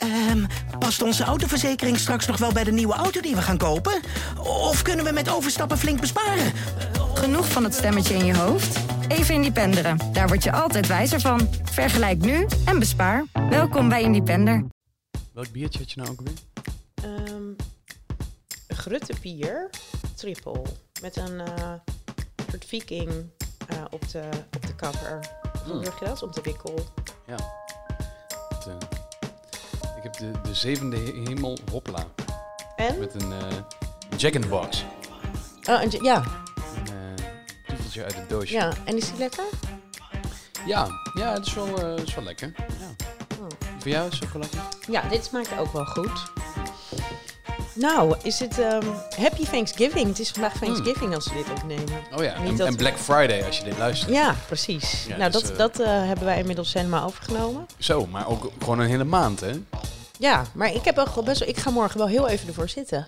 Ehm, past onze autoverzekering straks nog wel bij de nieuwe auto die we gaan kopen? Of kunnen we met overstappen flink besparen? Genoeg van het stemmetje in je hoofd? Even Independeren. Daar word je altijd wijzer van. Vergelijk nu en bespaar. Welkom bij Independer. Welk biertje had je nou ook weer? Um, Gruttepier triple. Met een uh, soort viking uh, op, de, op de cover. Hoe mm. je dat? Op de wikkel. Ja. Ik heb de, de zevende hemel hopla. En? Met een uh, Jack in the Box. Oh, een, ja. Een uh, uit het doosje. Ja, en is die lekker? Ja, ja het is wel, uh, is wel lekker. Ja. Oh. Voor jou is het ook wel lekker? Ja, dit smaakt ook wel goed. Nou, is het um, Happy Thanksgiving? Het is vandaag Thanksgiving als we dit opnemen. Oh ja, en, en, Black Friday als je dit luistert. Ja, precies. Ja, nou, dus, dat, uh, dat uh, hebben wij inmiddels helemaal overgenomen. Zo, maar ook gewoon een hele maand, hè? Ja, maar ik heb ook best wel, ik ga morgen wel heel even ervoor zitten.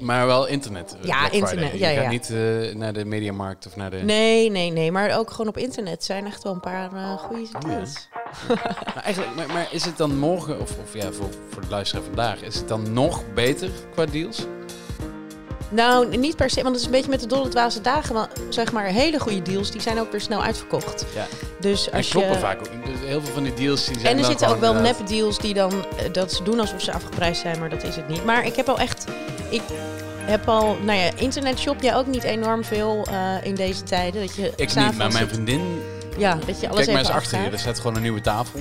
Maar wel internet. Uh, ja, Black internet. Friday. Je ja. gaat niet uh, naar de mediamarkt of naar de. Nee, nee, nee. Maar ook gewoon op internet zijn echt wel een paar uh, goede deals. Ja. maar, eigenlijk, maar, maar, is het dan morgen, of, of ja, voor, voor de luisteraar vandaag, is het dan nog beter qua deals? Nou, niet per se, want het is een beetje met de dolle dwaze dagen. Want zeg maar, hele goede deals, die zijn ook weer snel uitverkocht. Ja. Dus als en kloppen je... vaak ook. Dus heel veel van die deals die zijn En er zitten ook wel nep deals die dan, uh, dat ze doen alsof ze afgeprijsd zijn, maar dat is het niet. Maar ik heb al echt, ik heb al, nou ja, internet shop jij ook niet enorm veel uh, in deze tijden. Dat je ik niet, maar mijn vriendin, ja, dat je alles kijk maar eens achter je, er staat gewoon een nieuwe tafel.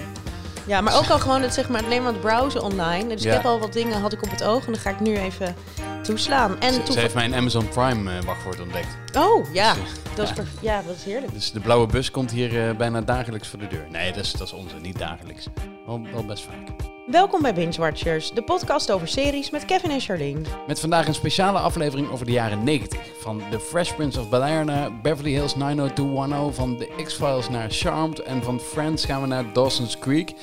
Ja, maar ook al gewoon het, zeg maar, alleen maar het browsen online. Dus Ja. ik heb al wat dingen had ik op het oog en dan ga ik nu even toeslaan. En Ze, toe- ze heeft mijn Amazon Prime uh, wachtwoord ontdekt. Oh, ja. Dus, Dat is, ja. ja, dat is heerlijk. Dus de blauwe bus komt hier uh, bijna dagelijks voor de deur. Nee, dat is, dat is onzin, niet dagelijks. Wel, wel best vaak. Welkom bij Binge Watchers, de podcast over series met Kevin en Charlene. Met vandaag een speciale aflevering over de jaren 90. Van The Fresh Prince of Bel-Air naar Beverly Hills 90210. Van The X-Files naar Charmed. En van Friends gaan we naar Dawson's Creek.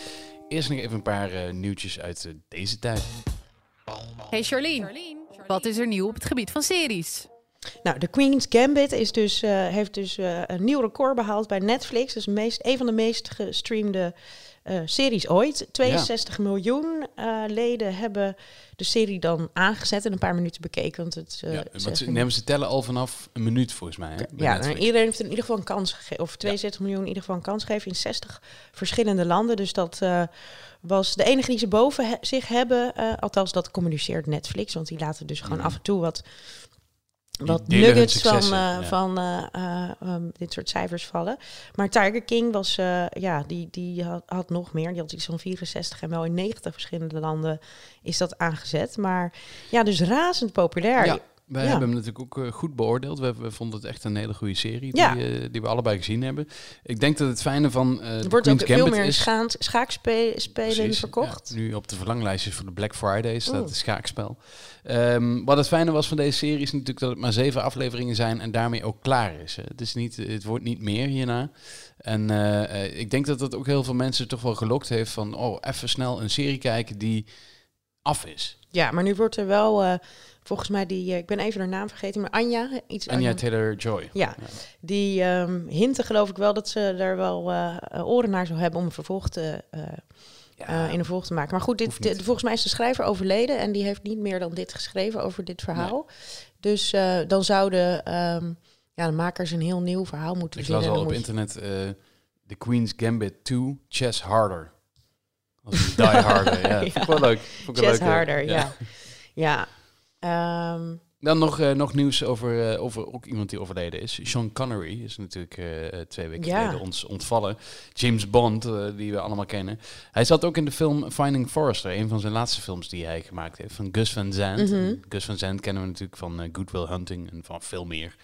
Eerst nog even een paar uh, nieuwtjes uit uh, deze tijd. Hey Charlene, wat is er nieuw op het gebied van series? Nou, The Queen's Gambit is dus, uh, heeft dus uh, een nieuw record behaald bij Netflix. Dat is meest, een van de meest gestreamde uh, series ooit. 62 ja. miljoen leden hebben de serie dan aangezet en een paar minuten bekeken. Want het, ja, want ze, nemen ze tellen al vanaf een minuut volgens mij. Hè, ja, nou, iedereen heeft in ieder geval een kans gegeven. Of 62 ja. miljoen in ieder geval een kans gegeven in 60 verschillende landen. Dus dat was de enige die ze boven he zich hebben. althans, dat communiceert Netflix. Want die laten dus gewoon af en toe wat wat nuggets van, ja. van uh, uh, um, dit soort cijfers vallen. Maar Tiger King was, ja, die, die had, had, nog meer. Die had iets van 64 en wel in 90 verschillende landen is dat aangezet. Maar ja, dus razend populair. Ja. Wij ja. hebben hem natuurlijk ook uh, goed beoordeeld. We, we, vonden het echt een hele goede serie die, uh, die we allebei gezien hebben. Ik denk dat het fijne van uh, Er wordt ook Queen's veel meer schaans, schaakspelen verkocht. Ja, nu op de verlanglijstjes voor de Black Friday staat het schaakspel. Um, wat het fijne was van deze serie is natuurlijk dat het maar zeven afleveringen zijn en daarmee ook klaar is. Het, is niet, het wordt niet meer hierna. En uh, ik denk dat dat ook heel veel mensen toch wel gelokt heeft van... oh, even snel een serie kijken die af is. Ja, maar nu wordt er wel... Uh, volgens mij die, uh, ik ben even haar naam vergeten, maar Anja. Iets Anja Anja. Taylor-Joy. Ja, ja, die um, hinten geloof ik wel dat ze daar wel uh, oren naar zou hebben om een vervolg te, ja, in een vervolg te maken. Maar goed, dit, de, volgens mij is de schrijver overleden en die heeft niet meer dan dit geschreven over dit verhaal. Nee. Dus dan zouden um, ja, de makers een heel nieuw verhaal moeten ik vinden. Ik las al op internet The Queen's Gambit 2, Chess Harder. Als die harder, ja. ja. Vond ik wel leuk. Vond ik Chess leuk, harder, ja. Ja. ja. Um, dan nog, uh, nog nieuws over, uh, over ook iemand die overleden is. Sean Connery is natuurlijk uh, twee weken ja. geleden ons ontvallen. James Bond, die we allemaal kennen. Hij zat ook in de film Finding Forrester, een van zijn laatste films die hij gemaakt heeft, van Gus Van Sant. Mhm. Mm -hmm. Gus Van Sant kennen we natuurlijk van Good Will Hunting en van veel meer.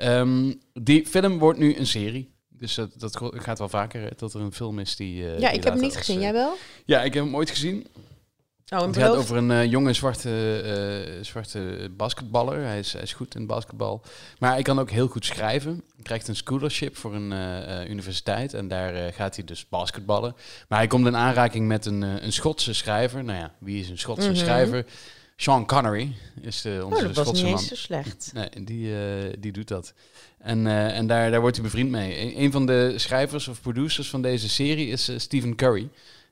Um, die film wordt nu een serie. Dus dat, dat gaat wel vaker dat er een film is die. Ja, die ik heb hem niet gezien. Jij wel? Ja, ik heb hem ooit gezien. Oh, het gaat over een uh, jonge zwarte, uh, zwarte basketballer. Hij is, hij is goed in basketbal. Maar hij kan ook heel goed schrijven. Hij krijgt een scholarship voor een uh, universiteit. En daar gaat hij dus basketballen. Maar hij komt in aanraking met een, een Schotse schrijver. Nou ja, wie is een Schotse Mhm. mm -hmm. schrijver? Sean Connery is de, onze oh, dat was Schotse niet man. eens zo slecht. Nee, die, die doet dat. En, en daar, daar wordt hij bevriend mee. Een, een, van de schrijvers of producers van deze serie is Stephen Curry.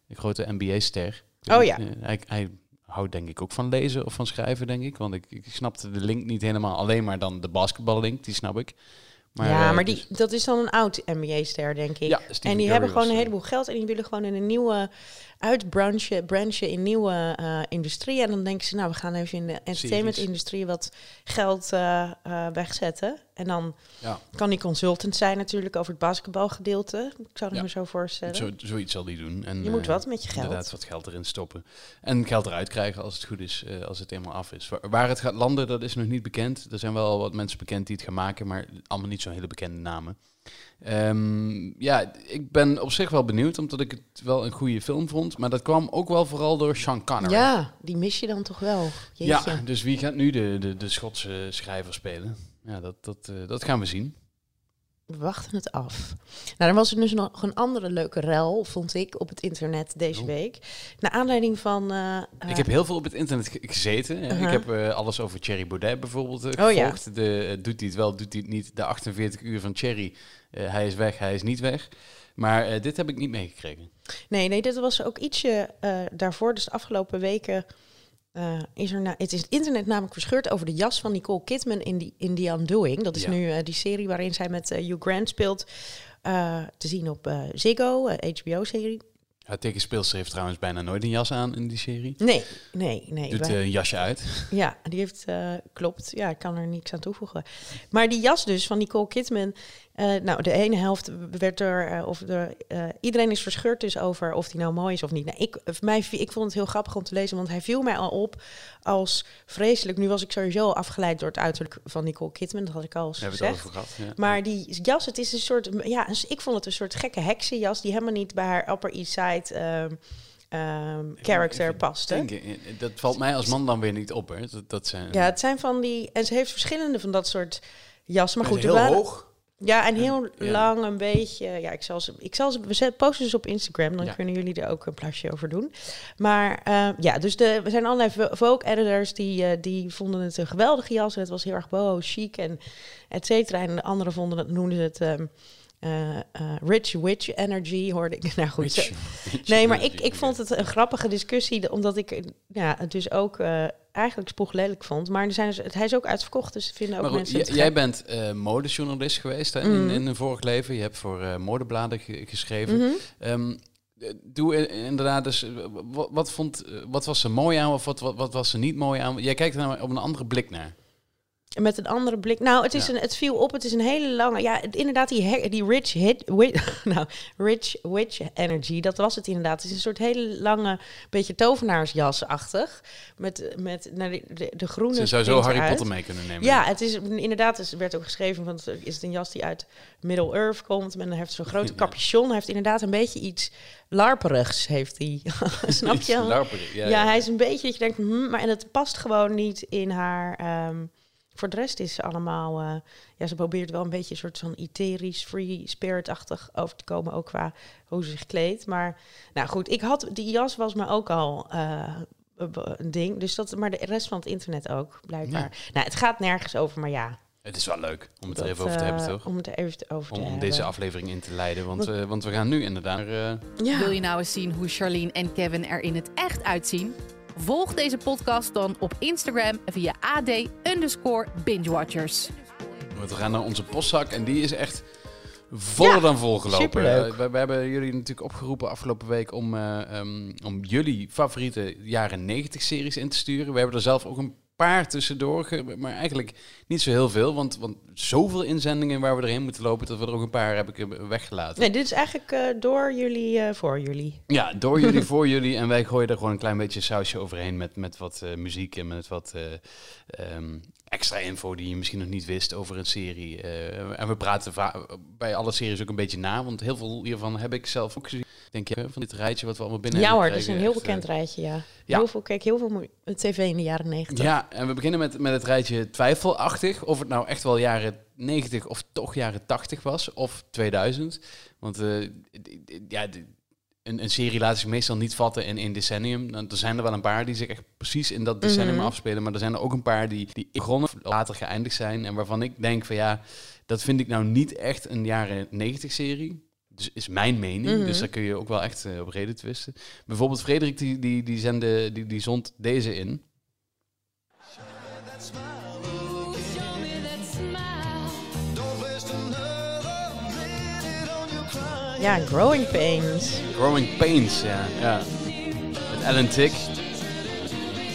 De grote NBA-ster. Oh ja. Eh, hij, hij houdt denk ik ook van lezen of van schrijven, denk ik. Want ik, ik snapte de link niet helemaal. Alleen maar dan de basketballink, die snap ik. Maar, ja, eh, maar die, dus- dat is dan een oud NBA-ster, denk ik. Ja, en die hebben gewoon een eh, heleboel geld en die willen gewoon in een nieuwe uitbranchen branchen in nieuwe eh industrie. En dan denken ze, nou, we gaan even in de entertainment-industrie wat geld eh, eh, wegzetten. En dan ja, kan die consultant zijn natuurlijk over het basketbalgedeelte. Ik zou het Ja. me zo voorstellen. zo, zoiets zal die doen. En, Je moet wat met je geld. Inderdaad, wat geld erin stoppen. En geld eruit krijgen als het goed is, als het eenmaal af is. Waar, waar het gaat landen, dat is nog niet bekend. Er zijn wel wat mensen bekend die het gaan maken, maar allemaal niet zo'n hele bekende namen. Ehm, ja, ik ben op zich wel benieuwd, omdat ik het wel een goede film vond. Maar dat kwam ook wel vooral door Sean Connery. Ja, die mis je dan toch wel. Jeetje. Ja, dus wie gaat nu de, de, de Schotse schrijver spelen? Ja, dat, dat, eh, dat gaan we zien. We wachten het af. Nou, er was er dus nog een andere leuke rel, vond ik, op het internet deze Oh. week. Naar aanleiding van... eh, eh, ik heb heel veel op het internet ge- gezeten. Uh-huh. Ik heb eh, alles over Thierry Baudet bijvoorbeeld eh, Oh, ja. gevolgd. De, eh, doet hij het wel, doet hij het niet? De 48 uur van Thierry. eh, hij is weg, hij is niet weg. Maar eh, dit heb ik niet meegekregen. Nee, nee, dit was ook ietsje eh, daarvoor. Dus de afgelopen weken eh, is er... Na, het is het internet namelijk verscheurd over de jas van Nicole Kidman in, die, in The Undoing. Dat is Ja. nu eh, die serie waarin zij met eh, Hugh Grant speelt. te zien op Ziggo, HBO-serie. Haar tegenspeelster heeft trouwens bijna nooit een jas aan in die serie. Nee, nee, nee. Doet een jasje uit. Ja, die heeft, klopt. Ja, ik kan er niks aan toevoegen. Maar die jas dus van Nicole Kidman. Eh, nou, de ene helft werd er, eh, of er, eh, iedereen is verscheurd dus over of die nou mooi is of niet. Nou, ik, mij, ik vond het heel grappig om te lezen, want hij viel mij al op als vreselijk. Nu was ik sowieso afgeleid door het uiterlijk van Nicole Kidman, dat had ik al het gezegd. gehad. Ja. Maar die jas, het is een soort, ja, ik vond het een soort gekke heksenjas die helemaal niet bij haar Upper East Side ehm, character eh, Dat valt mij als man dan weer niet op. Hè. Dat, dat zijn Ja, het zijn van die. En ze heeft verschillende van dat soort jassen. Maar goed, heel hoog. Ja, en heel lang een beetje. Ja, ik zal ze. Ik zal ze. We posten ze op Instagram. Dan Ja. kunnen jullie er ook een plasje over doen. Maar eh, ja, dus de, we zijn allerlei Vo- Vogue-editors die, eh, die vonden het een geweldige jas. En het was heel erg boho, chic en et cetera. En de anderen vonden het, noemden ze het. ehm, eh, eh, rich witch energy hoorde ik. Nou goed, Nee, maar ik, ik vond het een grappige discussie, omdat ik eh, ja, het dus ook eh, eigenlijk spoeglelijk vond. Maar er zijn dus, het, hij is ook uitverkocht, dus vinden ook Maar goed, mensen jij bent eh, modejournalist geweest hè, Mhm. in, in een vorig leven. Je hebt voor eh, modebladen ge- geschreven. Mhm. Ehm, eh, doe inderdaad dus, eh, wat, wat, vond, eh, wat was er mooi aan of wat, wat, wat was er niet mooi aan? Jij kijkt er nou op een andere blik naar. Met een andere blik. Nou, het, is Ja. een, het viel op. Het is een hele lange. Ja, het- inderdaad, die, die rich hit. nou, rich witch energy. Dat was het inderdaad. Het is een soort hele lange, beetje tovenaarsjasachtig. Met, met nou, de, de, groene. Ze zou zo Harry. Potter mee kunnen nemen. Ja, het is inderdaad, het werd ook geschreven, want het is het een jas die uit Middle Earth komt. En heeft zo'n grote capuchon. Hij heeft inderdaad een beetje iets larperigs, heeft hij. Snap je? larperig, Ja, Ja, ja. hij is een beetje dat je denkt, hm, maar en het past gewoon niet in haar. ehm, voor de rest is ze allemaal, eh, ja, ze probeert wel een beetje een soort van etherisch, free spirit-achtig over te komen, ook qua hoe ze zich kleedt. Maar nou goed, ik had die jas was me ook al eh, een ding, dus dat, maar de rest van het internet ook blijkbaar. Nou, het gaat nergens over, maar ja. Het is wel leuk om het er even over te hebben, eh, toch? Om het er even over te Om, om hebben. deze aflevering in te leiden. Want, eh, want we gaan nu inderdaad... eh, Ja. Wil je nou eens zien hoe Charlene en Kevin er in het echt uitzien? Volg deze podcast dan op Instagram via AD underscore bingewatchers. We gaan naar onze postzak en die is echt voller Ja, dan volgelopen. we hebben jullie natuurlijk opgeroepen afgelopen week om, eh, ehm, om jullie favoriete jaren 90 series in te sturen. We hebben er zelf ook een paar tussendoor, maar eigenlijk niet zo heel veel. Want, want zoveel inzendingen waar we erheen moeten lopen, dat we er ook een paar heb ik weggelaten. Nee, dit is eigenlijk eh, door jullie, eh, voor jullie. Ja, door jullie, voor jullie. En wij gooien er gewoon een klein beetje sausje overheen met, met wat eh, muziek en met wat eh, ehm, extra info die je misschien nog niet wist over een serie. Eh, en we praten bij alle series ook een beetje na, want heel veel hiervan heb ik zelf ook gezien. Denk je van dit rijtje wat we allemaal binnen Ja hoor, hebben dat is een heel bekend rijtje, ja. ja. Heel veel, kijk, heel veel tv in de jaren echt, negentig. eh, Ja, en we beginnen met, met het rijtje twijfelachtig. Of het nou echt wel jaren 90 of toch jaren 80 was, of 2000. Want eh, d- ja, een, een serie laat zich meestal niet vatten in één decennium. Dan, er zijn er wel een paar die zich echt precies in dat decennium Mhm. afspelen. Maar er zijn er ook een paar die, die begonnen later geëindigd zijn. En waarvan ik denk van ja, dat vind ik nou niet echt een jaren 90 serie. Dus is mijn mening. Mhm. Dus daar kun je ook wel echt eh, op reden twisten. Bijvoorbeeld Frederik die, die, die, zende, die, die zond deze in. Ja, Growing Pains. Growing Pains, ja. ja. Met Alan Tick.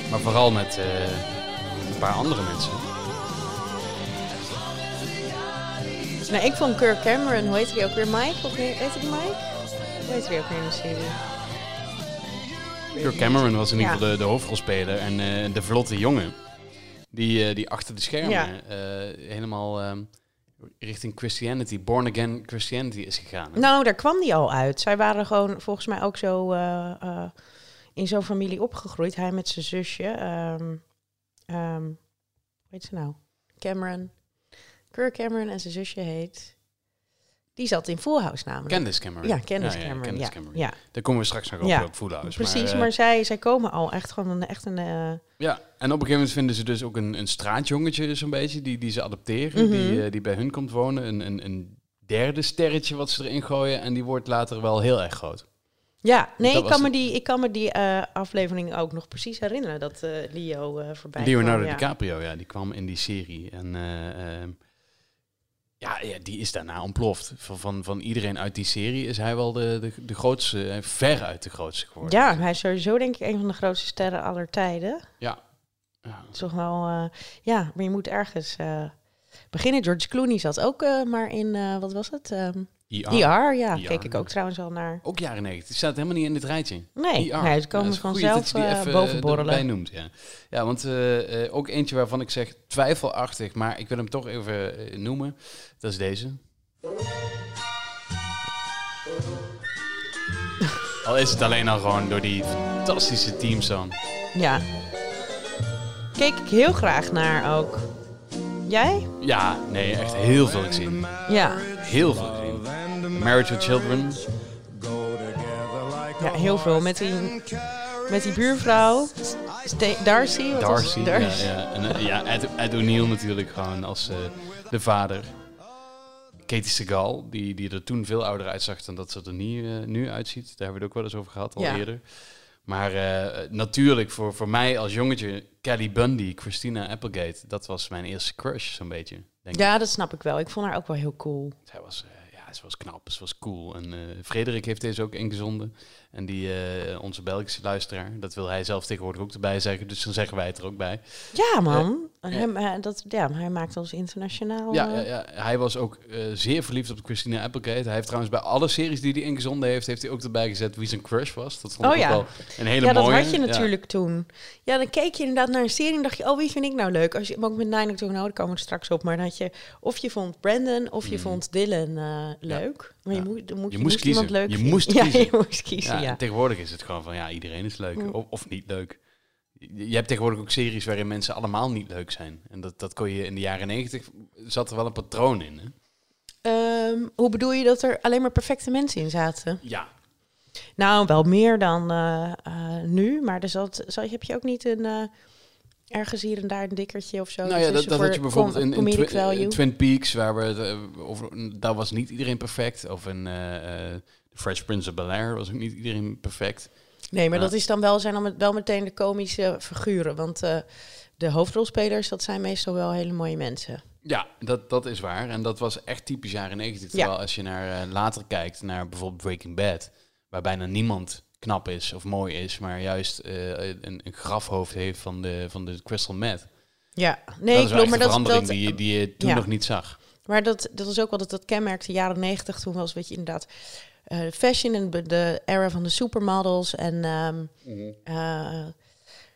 Maar vooral met eh, een paar andere mensen. Nou, ik vond Kirk Cameron, hoe heet die ook weer? Mike? Of heet hij die Mike? Hoe heet die ook weer in de serie? Kirk Cameron was in ieder Ja. geval de, de hoofdrolspeler. En eh, de vlotte jongen. Die, eh, die achter de schermen Ja. helemaal ehm, richting Christianity, born again Christianity is gegaan. Nou, daar kwam die al uit. Zij waren gewoon volgens mij ook zo eh, eh, in zo'n familie opgegroeid. Hij met zijn zusje. ehm ehm, hoe heet ze nou? Cameron. Kirk Cameron en zijn zusje heet... Die zat in Full House namelijk. Candice Cameron. Ja, Candice Ja, ja, Cameron. Candice ja, Cameron. ja. Daar komen we straks nog op, Ja, op Full House. precies. eh, Maar, zij, zij komen al echt gewoon een, echt een... eh, Ja, en op een gegeven moment vinden ze dus ook een, een straatjongetje zo'n beetje, die, die ze adopteren, Mhm. die, eh, die bij hun komt wonen. Een, een, een derde sterretje wat ze erin gooien en die wordt later wel heel erg groot. Ja, nee, ik kan, me die, ik kan me die aflevering ook nog precies herinneren dat eh, Leo eh voorbij Leonardo kwam. Ja. DiCaprio, ja, die kwam in die serie. En eh, ehm, ja, ja, die is daarna ontploft. Van, van, van iedereen uit die serie is hij wel de, de, de grootste, eh, veruit de grootste geworden. Ja, hij is sowieso denk ik een van de grootste sterren aller tijden. Ja. ja. Toch wel, eh, ja, maar je moet ergens eh, beginnen. George Clooney zat ook maar in, wat was het? Ehm IR. Ja, keek ik ook trouwens al naar. Ook jaren 90. Die staat helemaal niet in dit rijtje. Nee, ER. nee ze komen vanzelf dat je die eh, even, boven eh, borrelen. erbij noemt, ja. Ja, want eh, eh, ook eentje waarvan ik zeg twijfelachtig, maar ik wil hem toch even eh, noemen. Dat is deze. Al is het alleen al gewoon door die fantastische teamsong. Ja. Keek ik heel graag naar ook. Jij? Ja, nee, echt heel veel gezien. Ja. Heel veel. Marriage with Children. Ja, heel veel. Met die, met die buurvrouw. Darcy. Wat was- Darcy. Ja, ja. En eh, ja, Ed, Ed O'Neill natuurlijk gewoon als eh, de vader. Katie Seagal, die, die er toen veel ouder uitzag dan dat ze er nu, eh, nu uitziet. Daar hebben we het ook wel eens over gehad, al Ja. eerder. Maar natuurlijk, voor, voor mij als jongetje, Kelly Bundy, Christina Applegate, dat was mijn eerste crush, zo'n beetje. Denk ik. Ja, dat snap ik wel. Ik vond haar ook wel heel cool. Zij was, ze was knap, ze was cool. En eh, Frederik heeft deze ook ingezonden. En die, eh, onze Belgische luisteraar, dat wil hij zelf tegenwoordig ook erbij zeggen. Dus dan zeggen wij het er ook bij. Ja, man. ja. Hem, eh, dat, ja, hij maakt ons internationaal. Ja, eh, ja, ja, hij was ook eh, zeer verliefd op Christina Applegate. Hij heeft trouwens bij alle series die hij ingezonden heeft, heeft hij ook erbij gezet wie zijn crush was. Dat vond Oh ik ja. wel een hele Ja, dat mooie. had je Ja. natuurlijk toen. Ja, dan keek je inderdaad naar een serie en dacht je, oh, wie vind ik nou leuk? Als je ook met Nine toen, nou, daar komen we er straks op. Maar had je, of je vond Brandon of je Mhm. vond Dylan eh, leuk. Maar je, Ja. moet, Je je, moest moest iemand leuk Je moest Ja, kiezen. je moest kiezen, Ja, ja. en tegenwoordig is het gewoon van ja, iedereen is leuk. Mm. Of, of niet leuk. Je hebt tegenwoordig ook series waarin mensen allemaal niet leuk zijn. En dat, dat kon je in de jaren negentig, zat er wel een patroon in. Hè? Ehm, hoe bedoel je dat er alleen maar perfecte mensen in zaten? Ja, Nou, wel meer dan eh, eh, nu. Maar er zat, zal, heb je ook niet een... eh, ergens hier en daar een dikkertje of zo. nou ja, dat, dat had je bijvoorbeeld in, in comedic Twi- value. in Twin Peaks, waar we eh, over, daar was niet iedereen perfect. Of in eh, Fresh Prince of Bel-Air was ook niet iedereen perfect. Nee, maar Ja. dat is dan wel, zijn dan met- wel meteen de komische figuren. Want eh, de hoofdrolspelers, dat zijn meestal wel hele mooie mensen. Ja, dat, dat is waar. En dat was echt typisch jaren 90. Terwijl als je naar eh, later kijkt, naar bijvoorbeeld Breaking Bad, waar bijna niemand knap is of mooi is, maar juist eh, een, een grafhoofd heeft van de, van de crystal meth. Ja, nee, klopt. echt Maar een dat, verandering dat, die, je- die je toen ja. nog niet zag. maar dat, dat is ook wel dat, dat kenmerkte jaren negentig. Toen was, weet je, inderdaad eh, fashion en de- era van de supermodels. En ehm, eh,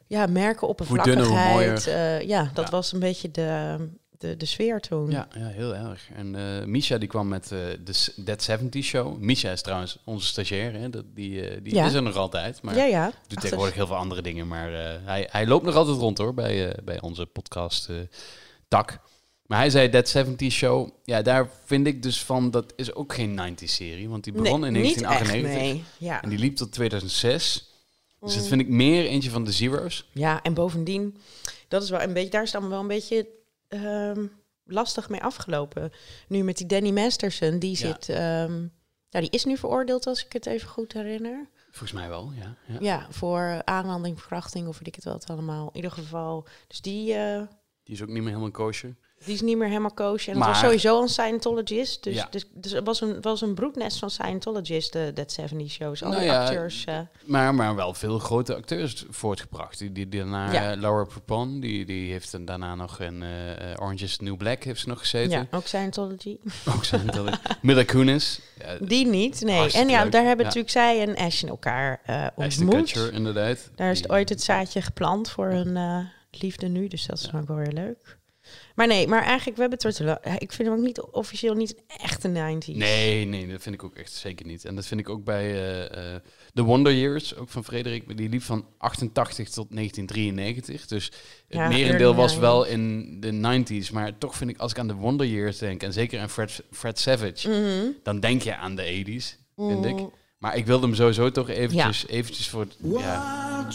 ja, merken op een Hoe dunner, hoe vlakkigheid. mooier. eh, ja, dat Ja. was een beetje de, de, de sfeer toen. Ja, ja, heel erg. En eh Misha die kwam met eh, de That 70 Show. Misha is trouwens onze stagiair, hè? Dat, die, die Ja. is er nog altijd. Maar ja. ja. doet tegenwoordig heel veel andere dingen. Maar eh, hij, hij loopt nog altijd rond hoor, bij, eh, bij onze podcast eh tak. Maar hij zei That 70 Show. Ja, daar vind ik dus van, dat is ook geen 90s serie. Want die begon Nee, in niet 1998. echt, nee. Ja. En die liep tot 2006. Dus Mm. dat vind ik meer eentje van de Zero's. Ja, en bovendien, dat is wel een beetje, daar is het allemaal wel een beetje ehm, lastig mee afgelopen. Nu met die Danny Masterson, die Ja. zit, ehm, die is nu veroordeeld, als ik het even goed herinner. Volgens mij wel, ja. ja. Ja, voor aanranding, verkrachting of weet ik het wel het allemaal. In ieder geval. Dus die, eh, Die is ook niet meer helemaal kosher. Die is niet meer helemaal koosje. En het Maar- was sowieso een Scientologist. Dus, Ja. dus, dus het was een, was een broednest van Scientologisten, That 70 Shows. Alle Nou ja, acteurs. eh, Maar, maar wel veel grote acteurs voortgebracht. Die, die, die daarna, Ja. Laura Prepon, die, die heeft dan daarna nog in eh, eh, Orange is the New Black heeft ze nog gezeten. ja, ook Scientology. Ook dat Mila Kunis. Die niet, nee. En ja, leuk. daar hebben natuurlijk zij en Ashton elkaar eh Ashton ontmoet. Kutcher, inderdaad. Daar is ooit het zaadje geplant voor hun liefde nu. Dus dat is dan ook wel weer leuk. Maar nee, maar eigenlijk, we hebben het er la- Ik vind hem ook niet officieel niet een echte 90s. Nee, nee, dat vind ik ook echt zeker niet. En dat vind ik ook bij eh, eh, The Wonder Years, ook van Frederik. Die liep van 88 tot 1993. Dus het Ja, merendeel was wel 90s. in de 90s. Maar toch vind ik, als ik aan The Wonder Years denk, en zeker aan Fred, Fred Savage, Mhm. dan denk je aan de 80s, vind ik. Mm. Maar ik wilde hem sowieso toch eventjes, eventjes voor... het- Ja,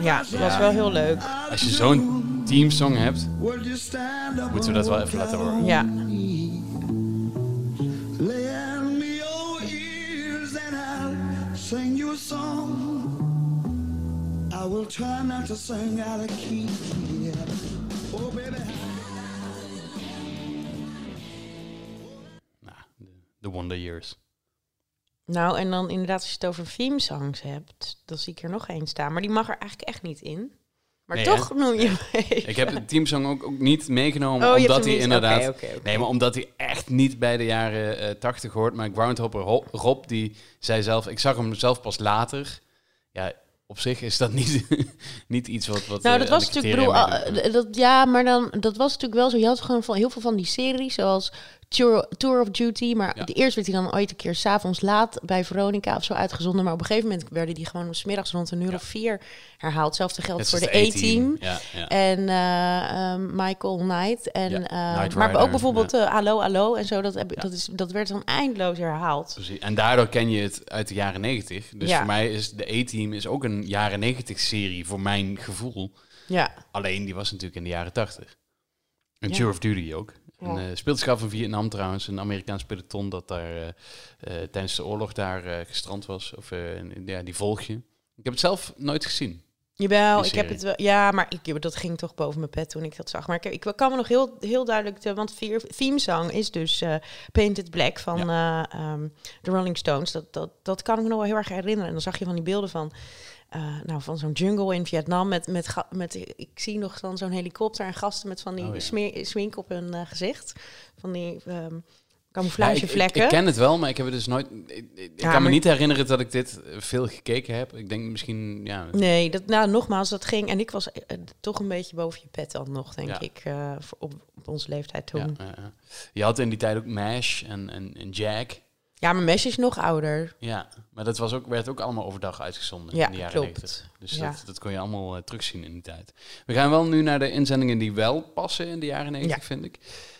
Ja, dat was wel heel leuk. als je zo'n teamsong hebt, moeten we dat wel even laten horen. Ja, sing you a song. I will try not to sing out of key. Yeah. Oh baby, Nou, The Wonder Years. nou en dan inderdaad als je het over theme songs hebt, dan zie ik er nog één staan. Maar die mag er eigenlijk echt niet in. Maar Nee, toch hè? noem je. Ik heb de teamsong ook, ook niet meegenomen, Oh, omdat hij inderdaad... Nee, maar omdat hij echt niet bij de jaren eh 80 hoort. Maar Groundhopper Ho- Rob, die zei zelf... Ik zag hem zelf pas later. Ja, op zich is dat niet, niet iets wat... wat Nou, eh, dat was natuurlijk, bedoel, meedoet. dat, ja, maar dan, dat was natuurlijk wel zo. Je had gewoon van heel veel van die series, zoals Tour, Tour of Duty. Maar Ja. de eerste werd hij dan ooit een keer s'avonds laat bij Veronica of zo uitgezonden. Maar op een gegeven moment werden die gewoon 's middags rond een uur Ja. of vier herhaald. Hetzelfde geldt voor de. Ja, ja. En eh, ehm, Michael Knight. En, eh, Knight maar ook bijvoorbeeld ja. eh, Allo Allo en zo. Dat, heb, dat, is, dat werd dan eindeloos herhaald. Precies. En daardoor ken je het uit de jaren 90. Dus voor mij is de A-Team is ook een jaren 90 serie voor mijn gevoel. Ja, Alleen die was natuurlijk in de jaren 80. En. Tour of Duty ook. Ja. Een uh, in Vietnam trouwens. Een Amerikaans peloton dat daar eh, eh, tijdens de oorlog daar gestrand was. Of ja, die volg je. Ik heb het zelf nooit gezien. Jawel, ik heb het wel. Ja, maar ik, dat ging toch boven mijn pet toen ik dat zag. Maar ik, ik kan me nog heel, heel duidelijk. De, want vier theme song is dus eh, Painted Black van eh, ehm, de Rolling Stones. Dat, dat, dat kan ik me nog wel heel erg herinneren. En dan zag je van die beelden van. Eh, nou, van zo'n jungle in Vietnam met, met, met ik zie nog dan zo'n helikopter en gasten met van die Oh, ja. smeer- swink op hun eh, gezicht. Van die Ja, ik, ik, camouflagevlekken. ik ken het wel, maar ik heb het dus nooit. Ik, ik- ik Ja, kan me niet herinneren dat ik dit veel gekeken heb. Ik denk misschien, ja. Nee, dat, nou, nogmaals, dat ging. En ik was eh, toch een beetje boven je pet dan nog, denk ik. voor op, op onze leeftijd toen. Je had in die tijd ook Mash en, en, en Jack. Ja, maar Mesh is nog ouder. Ja, maar dat was ook, werd ook allemaal overdag uitgezonden Ja, in de jaren klopt. 90. Dus Ja. dat, dat kon je allemaal eh, terugzien in die tijd. We gaan wel nu naar de inzendingen die wel passen in de jaren 90, Ja. vind ik.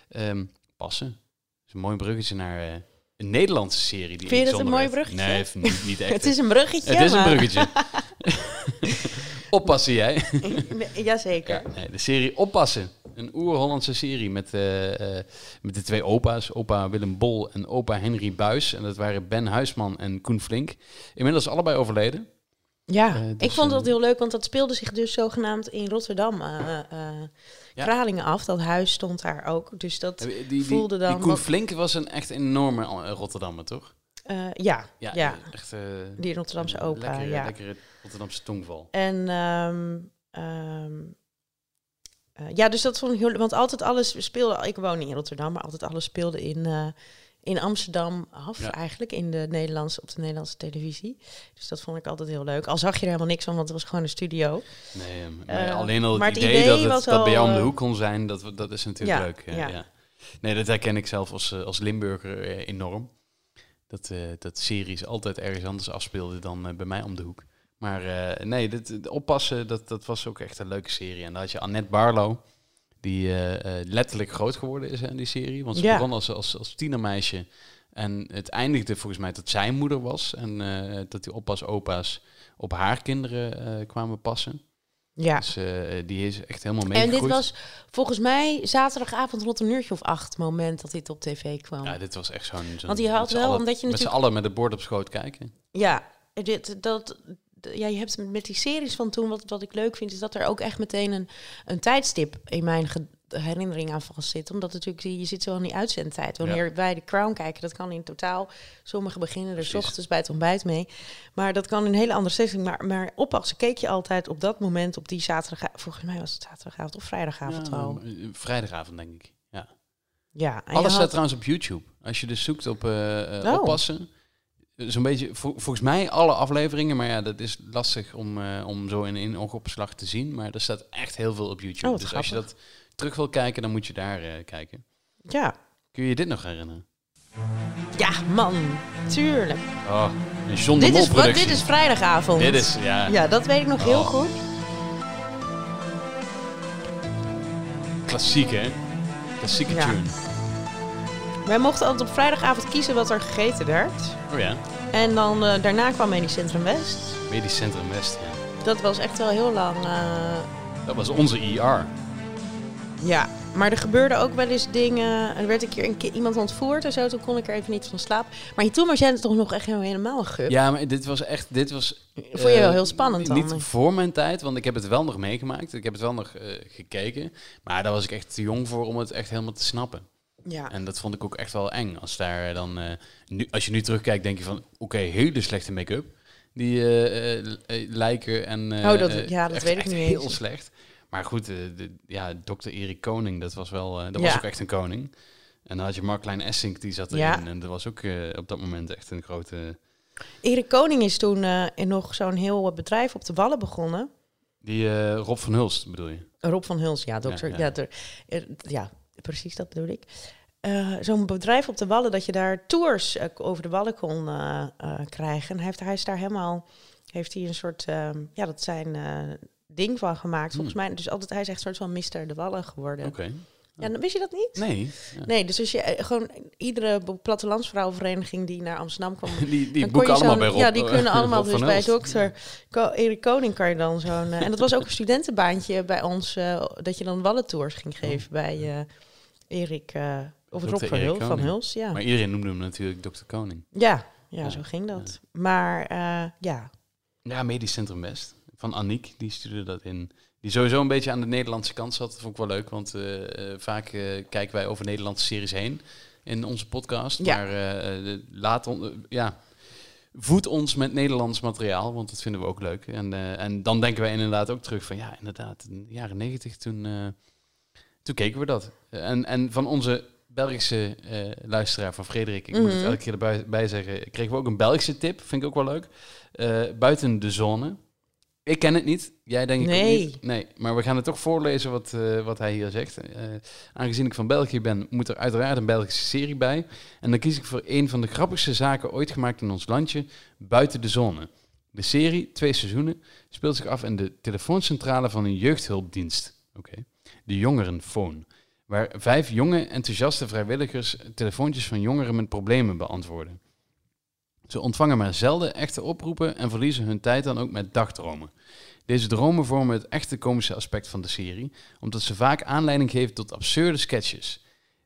Ehm, passen. Dat is een mooi bruggetje naar eh, een Nederlandse serie. Die Vind je dat een mooi werd. bruggetje? Nee, niet, niet echt. Het is een bruggetje. Het is een bruggetje. Oppassen jij. Jazeker. Ja, nee, de serie Oppassen. Een oer-Hollandse serie met, eh, eh, met de twee opa's. Opa Willem Bol en opa Henry Buis. En dat waren Ben Huisman en Koen Flink. Inmiddels allebei overleden. Ja, Eh, ik dus, vond dat heel leuk, want dat speelde zich dus zogenaamd in Rotterdam. eh eh Ja. Kralingen af, dat huis stond daar ook. Dus dat, Die, die, voelde dan die Koen wat- Flink was een echt enorme Rotterdammer, toch? Eh, ja, ja, Echt, eh, die Rotterdamse opa, lekkere, ja. lekkere Rotterdamse tongval. En ehm, ehm, eh, ja, dus dat vond ik heel... Want altijd alles speelde... Ik woon in Rotterdam, maar altijd alles speelde in, in Amsterdam af. Ja. Eigenlijk in de Nederlandse, op de Nederlandse televisie. Dus dat vond ik altijd heel leuk. Al zag je er helemaal niks van, want het was gewoon een studio. Nee, maar alleen al het maar het idee, idee dat het dat bij jou om de hoek kon zijn, dat, dat is natuurlijk Ja, leuk. ja. Nee, dat herken ik zelf als, als Limburger enorm. Dat, eh, dat series altijd ergens anders afspeelden dan eh, bij mij om de hoek. Maar eh, nee, dit, oppassen, dat, dat was ook echt een leuke serie. En dan had je Annette Barlow, die letterlijk groot geworden is in die serie. Want ze Ja. begon als, als, als tienermeisje. En het eindigde volgens mij dat zij moeder was. En dat die oppas-opa's op haar kinderen kwamen passen. Ja. Dus eh, die is echt helemaal En meegegroeid. dit was volgens mij zaterdagavond rond een uurtje of acht moment dat dit op tv kwam. Ja, dit was echt zo'n... zo'n Want je had wel, allen- omdat je Met z'n natuurlijk- allen met het bord op schoot kijken. Ja, dit, dat, ja, je hebt met die series van toen, wat, wat ik leuk vind, is dat er ook echt meteen een, een tijdstip in mijn ge- herinnering aan vast zit. Omdat natuurlijk, je zit zo aan die uitzendtijd. Wanneer wij de Crown kijken, dat kan in totaal, sommigen beginnen er 's ochtends bij het ontbijt mee. Maar dat kan in een hele andere setting. Maar, maar oppassen, keek je altijd op dat moment, op die zaterdag, volgens mij was het zaterdagavond of vrijdagavond Ja, al. eh, vrijdagavond, denk ik. Ja. Ja, Alles had- staat trouwens op YouTube. Als je dus zoekt op eh, eh, Oh. oppassen. Zo'n beetje, vol- volgens mij alle afleveringen, maar ja, dat is lastig om, om zo in één oogopslag te zien. Maar er staat echt heel veel op YouTube. Oh, dus als je dat terug wil kijken, dan moet je daar eh, kijken. ja. Kun je je dit nog herinneren? ja, man, tuurlijk. Oh, een John de Dit Mol is, wat, dit is vrijdagavond. Dit is, ja. Ja, dat weet ik nog heel Oh. goed. Klassiek, hè? Klassieke Ja. tune. Wij mochten altijd op vrijdagavond kiezen wat er gegeten werd. Oh ja, En dan eh, daarna kwam Medisch Centrum West. Medisch Centrum West. Ja. Dat was echt wel heel lang. eh, Dat was onze ER. Ja, maar er gebeurden ook wel eens dingen. Er werd een keer een keer iemand ontvoerd en zo. Toen kon ik er even niet van slapen. Maar toen was jij toch nog echt helemaal gup. Ja, maar dit was echt, dit was... Vond je eh, wel heel spannend dan? Niet voor mijn tijd, want ik heb het wel nog meegemaakt. Ik heb het wel nog eh, gekeken. Maar daar was ik echt te jong voor om het echt helemaal te snappen. Ja. En dat vond ik ook echt wel eng. Als, daar dan, eh, nu, als je nu terugkijkt, denk je van... Oké, hele slechte make-up. Die eh, eh, eh, lijken en... eh, Oh, dat- eh, ja, dat echt, weet ik niet heel eens. slecht. Maar goed, eh, de, ja, dokter Erik Koning, dat was wel... eh, dat Ja. was ook echt een koning. En dan had je Mark Klein Essink, die zat erin. Ja. En dat was ook eh, op dat moment echt een grote... Erik Koning is toen in nog zo'n heel bedrijf op de Wallen begonnen. Die Rob van Hulst, bedoel je? Rob van Huls, ja, dokter. Ja, Ja, ja. der- ja, precies, dat bedoel ik. Zo'n bedrijf op de Wallen, dat je daar tours over de Wallen kon krijgen. En hij, heeft, hij is daar helemaal, heeft hij een soort, ehm, ja, dat zijn ding van gemaakt, volgens mij. Dus altijd, hij is echt een soort van Mister de Wallen geworden. Hmm. Oké. Ja, dan wist je dat niet? Nee. Ja. Nee, dus als je eh, gewoon iedere plattelandsvrouwenvereniging die naar Amsterdam kwam, Die, die boeken allemaal bij Rob. Ja, die kunnen allemaal dus bij dokter Erik Koning kan je dan zo'n... eh, en dat was ook een studentenbaantje bij ons, eh, dat je dan wallentours ging geven bij Erik... of. Rob van, Hul, van. Huls, ja. Maar iedereen noemde hem natuurlijk Dr. Koning. Ja, ja, Ja, zo ging dat. Maar ja, Ja, Medisch Centrum West. Van Aniek, die stuurde dat in. Die sowieso een beetje aan de Nederlandse kant zat. Dat vond ik wel leuk, want eh, eh, vaak eh, kijken wij over Nederlandse series heen in onze podcast. Ja. Maar de- laat on, ja, voed ons met Nederlands materiaal, want dat vinden we ook leuk. En, en dan denken wij inderdaad ook terug van, ja, inderdaad, in de jaren negentig, toen, toen keken we dat. En, en van onze Belgische luisteraar, van Frederik, ik moet het Mhm. elke keer erbij bij zeggen, kregen we ook een Belgische tip, vind ik ook wel leuk. Buiten de zone. Ik ken het niet. Jij denk ik Nee. ook niet. Nee, maar we gaan het toch voorlezen wat, eh, wat hij hier zegt. Eh, aangezien ik van België ben, moet er uiteraard een Belgische serie bij. En dan kies ik voor een van de grappigste zaken ooit gemaakt in ons landje, Buiten de Zone. De serie, twee seizoenen, speelt zich af in de telefooncentrale van een jeugdhulpdienst. Oké. De Jongerenfoon. Waar vijf jonge, enthousiaste vrijwilligers telefoontjes van jongeren met problemen beantwoorden. Ze ontvangen maar zelden echte oproepen en verliezen hun tijd dan ook met dagdromen. Deze dromen vormen het echte komische aspect van de serie, omdat ze vaak aanleiding geven tot absurde sketches.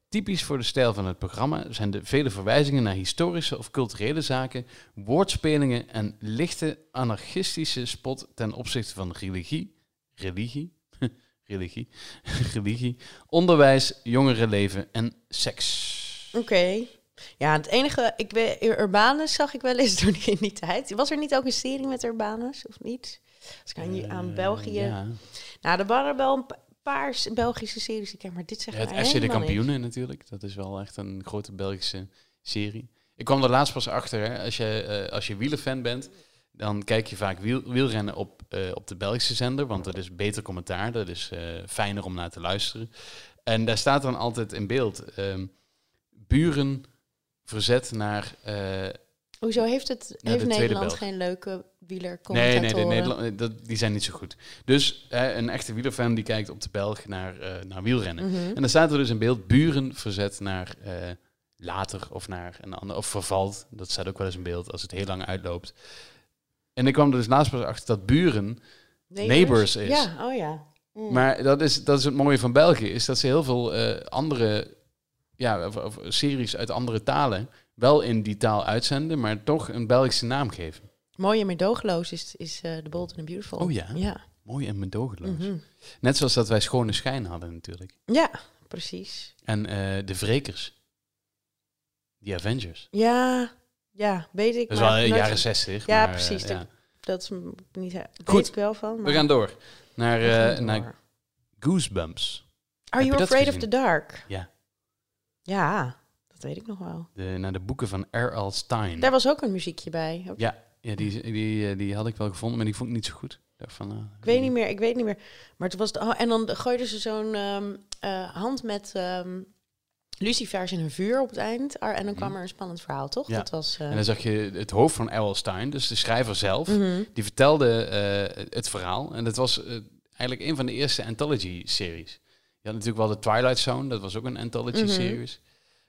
Typisch voor de stijl van het programma zijn de vele verwijzingen naar historische of culturele zaken, woordspelingen en lichte anarchistische spot ten opzichte van religie, religie, religie, religie, onderwijs, jongerenleven en seks. oké. Ja, het enige, ik weet, Urbanus zag ik wel eens toen in die tijd. Was er niet ook een serie met Urbanus, of niet? Als ik aan, aan Eh, België... Ja. Nou, er waren wel een pa- paar Belgische series. Ik ken, maar dit Ja, zegt mij het FC de helemaal niks. Kampioenen natuurlijk. Dat is wel echt een grote Belgische serie. Ik kwam er laatst pas achter. Hè. Als, je, eh, als je wielerfan bent, dan kijk je vaak wiel, wielrennen op, eh, op de Belgische zender. Want dat is beter commentaar. Dat is fijner om naar te luisteren. En daar staat dan altijd in beeld... ehm, buren verzet naar... eh, Hoezo heeft, het, heeft Nederland geen leuke Nee, wielercommentatoren? nee, de Nederland, eh, dat, die zijn niet zo goed. Dus hè, een echte wielerfan die kijkt op de Belg naar, eh, naar wielrennen. Mhm. En dan staat er dus in beeld buren verzet naar later of naar een ander, of vervalt. Dat staat ook wel eens in beeld als het heel lang uitloopt. En ik kwam er dus laatst pas achter dat buren Neighbours is. Ja, oh ja. Mm. Maar dat is, dat is het mooie van België, is dat ze heel veel andere ja, of, of series uit andere talen wel in die taal uitzenden, maar toch een Belgische naam geven. Mooi en meedogenloos is, is eh The Bold and the Beautiful. Oh ja? Ja. Mooi en medogeloos. Mhm. Net zoals dat wij Schone Schijn hadden natuurlijk. ja, precies. En eh, de Wrekers. Die Avengers. Ja, ja, weet ik. Dat is wel in de nooit- jaren zestig. Ja, maar, eh, precies. ja. Dat is niet, weet Goed. ik wel van. We gaan door naar, gaan eh, naar. Goosebumps. Are Heb you afraid of the dark? Ja. Ja, dat weet ik nog wel. De, naar de boeken van R.L. Stein. Daar was ook een muziekje bij. Ook- Ja, ja die, die, eh, die had ik wel gevonden, maar die vond ik niet zo goed. Daarvan, eh, Ik weet niet meer, ik weet niet meer. Maar het was de, oh, en dan gooiden ze zo'n ehm, eh, hand met ehm lucifers in een vuur op het eind. Ah, En dan kwam er een spannend verhaal, toch? Mhm. Ja. Dat was. En dan zag je het hoofd van R.L. Stein, dus de schrijver zelf, mhm. die vertelde het verhaal. En dat was eigenlijk een van de eerste anthology-series. Had natuurlijk wel de Twilight Zone, dat was ook een anthology-series.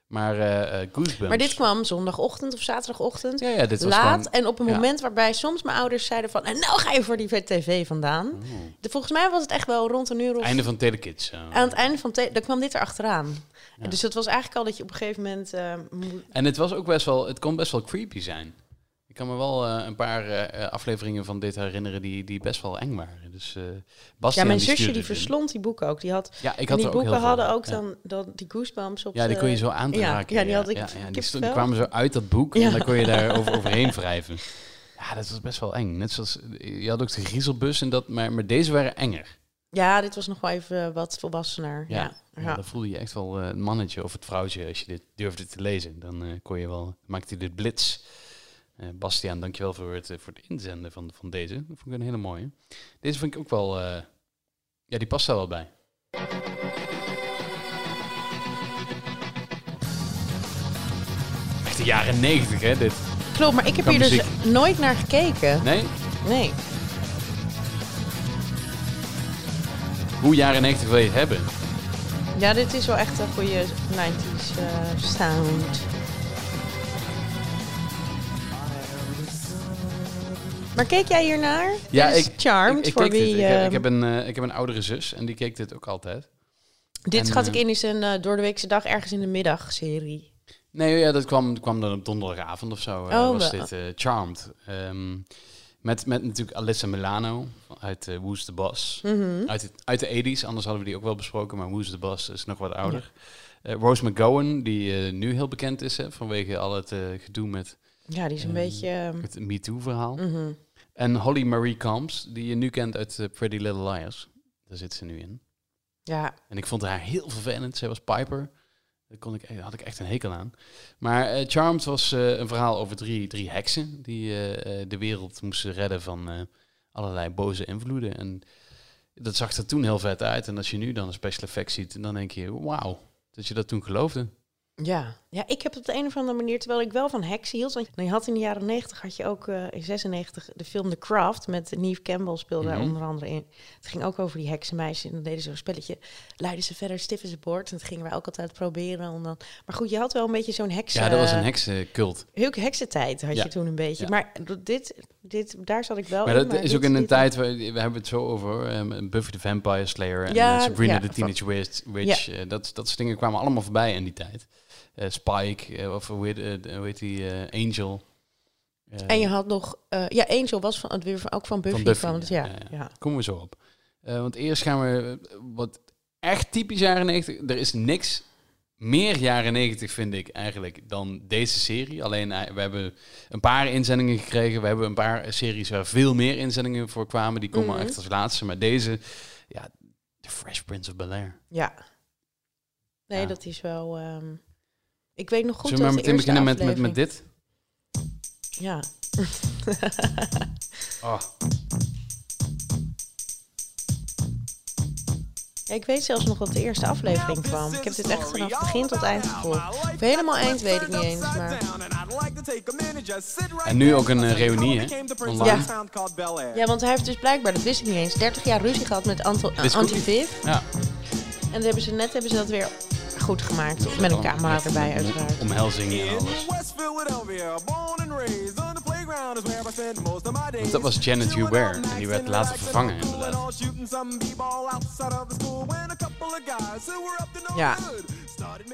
Maar eh eh, Goosebumps... Maar dit kwam zondagochtend of zaterdagochtend. Ja, ja, dit was laat gewoon... en op een ja. moment waarbij soms mijn ouders zeiden van... en nou ga je voor die tv vandaan. Oh. De, volgens mij was het echt wel rond een uur of... Einde van Telekids. eh. Aan het einde van... te- Dan kwam dit erachteraan. Ja. Dus het was eigenlijk al dat je op een gegeven moment... En het was ook best wel, het kon best wel creepy zijn. Ik kan me wel eh, een paar eh, eh, afleveringen van dit herinneren die, die best wel eng waren. Dus eh ja, mijn die zusje die verslond die boeken ook. Die had, Ja, ik had die ook boeken veel hadden ook dan, dan die goosebumps op Ja, die kon je zo aan te ja, raken. Ja, die had ik die, kippenvel. stond- die kwamen zo uit dat boek en dan kon je daar over, overheen wrijven. Ja, dat was best wel eng. Net zoals, je had ook de griezelbus en dat, maar, maar deze waren enger. Ja, dit was nog wel even wat volwassener. Ja, Ja, dan voelde je echt wel het mannetje of het vrouwtje als je dit durfde te lezen. Dan kon je wel, maakte hij dit blitz. Eh Bastiaan, dankjewel voor het, eh, voor het inzenden van, van deze. Dat vond ik een hele mooie. Deze vind ik ook wel, eh, ja, die past daar wel bij. Echt de jaren negentig, hè, dit. Klopt, maar ik heb Qua hier dus nooit naar gekeken. Nee? Nee. Hoe jaren negentig wil je het hebben? Ja, dit is wel echt een goede 90s eh, sound. Maar keek jij hiernaar? Ja, ik- Charmed, ik, ik voor keek wie... Ik, heb- heb een, eh, ik heb een oudere zus en die keek dit ook altijd. dit en, schat eh, ik in is een eh, door de weekse dag ergens in de middag serie. Nee, ja, dat kwam, kwam dan op donderdagavond of zo. eh, Oh, was wel. dit eh, Charmed. Ehm, met, met natuurlijk Alyssa Milano uit eh Who's the Boss. Mhm. Uit, het, uit de 80s, anders hadden we die ook wel besproken. Maar Who's the Boss is nog wat ouder. Eh, Rose McGowan, die eh, nu heel bekend is hè, vanwege al het eh, gedoe met Ja, die is een Ehm, beetje... ehm, het MeToo-verhaal. mhm. En Holly Marie Combs, die je nu kent uit eh, Pretty Little Liars. Daar zit ze nu in. Ja, En ik vond haar heel vervelend. Zij was Piper. Daar kon ik, daar had ik echt een hekel aan. Maar eh, Charmed was eh, een verhaal over drie, drie heksen die eh, eh, de wereld moesten redden van eh, allerlei boze invloeden. En dat zag er toen heel vet uit. En als je nu dan een special effect ziet, dan denk je, wauw, dat je dat toen geloofde. Ja. Ja, ik heb het op de een of andere manier, terwijl ik wel van heksen hield. Want je had in de jaren 90 had je ook eh, in 96 de film The Craft met Neve Campbell speelde daar Mhm. onder andere in. Het ging ook over die heksenmeisjes en dan deden ze een spelletje. Leiden ze verder stif as a board. En dat gingen wij ook altijd proberen. Om dan... Maar goed, je had wel een beetje zo'n heksen... Ja, dat was een heksencult. Heel heksentijd had Ja. je toen een beetje. Ja. Maar dit, dit, daar zat ik wel Maar in. dat is dit- ook in een tijd, waar, we hebben het zo over, ehm, Buffy the Vampire Slayer en Ja, Sabrina the Teenage Witch. Witch eh, dat, dat soort dingen kwamen allemaal voorbij in die tijd. Eh, Spike, eh, of hoe heet, eh, hoe heet die, Angel. En je had nog... ja, Angel was van, weer van, ook van Buffy. Buffy, van, ja, ja, ja. Komen we zo op. Want eerst gaan we, wat echt typisch jaren 90, er is niks meer jaren 90 vind ik eigenlijk dan deze serie. Alleen we hebben een paar inzendingen gekregen. We hebben een paar series waar veel meer inzendingen voor kwamen. Die komen Mhm. echt als laatste. Maar deze, ja, The Fresh Prince of Bel-Air. Ja. Nee, Ja. dat is wel... ehm, ik weet nog goed Zullen we maar meteen beginnen met, met, met dit? Ja. Oh, ja. Ik weet zelfs nog dat de eerste aflevering kwam. Ik heb dit echt vanaf begin tot eind gevolgd. Of helemaal eind weet ik niet eens, maar... En nu ook een eh, reunie, hè? Online. Ja, want hij heeft dus blijkbaar, dat wist ik niet eens, 30 jaar ruzie gehad met Anto Anti-Viv. ja. En dan hebben ze net hebben ze dat weer goed gemaakt. Met een camera Met- erbij, met- uiteraard. Omhelzingen en alles. Want dat was Janet Hubert en die werd later vervangen inderdaad. Ja.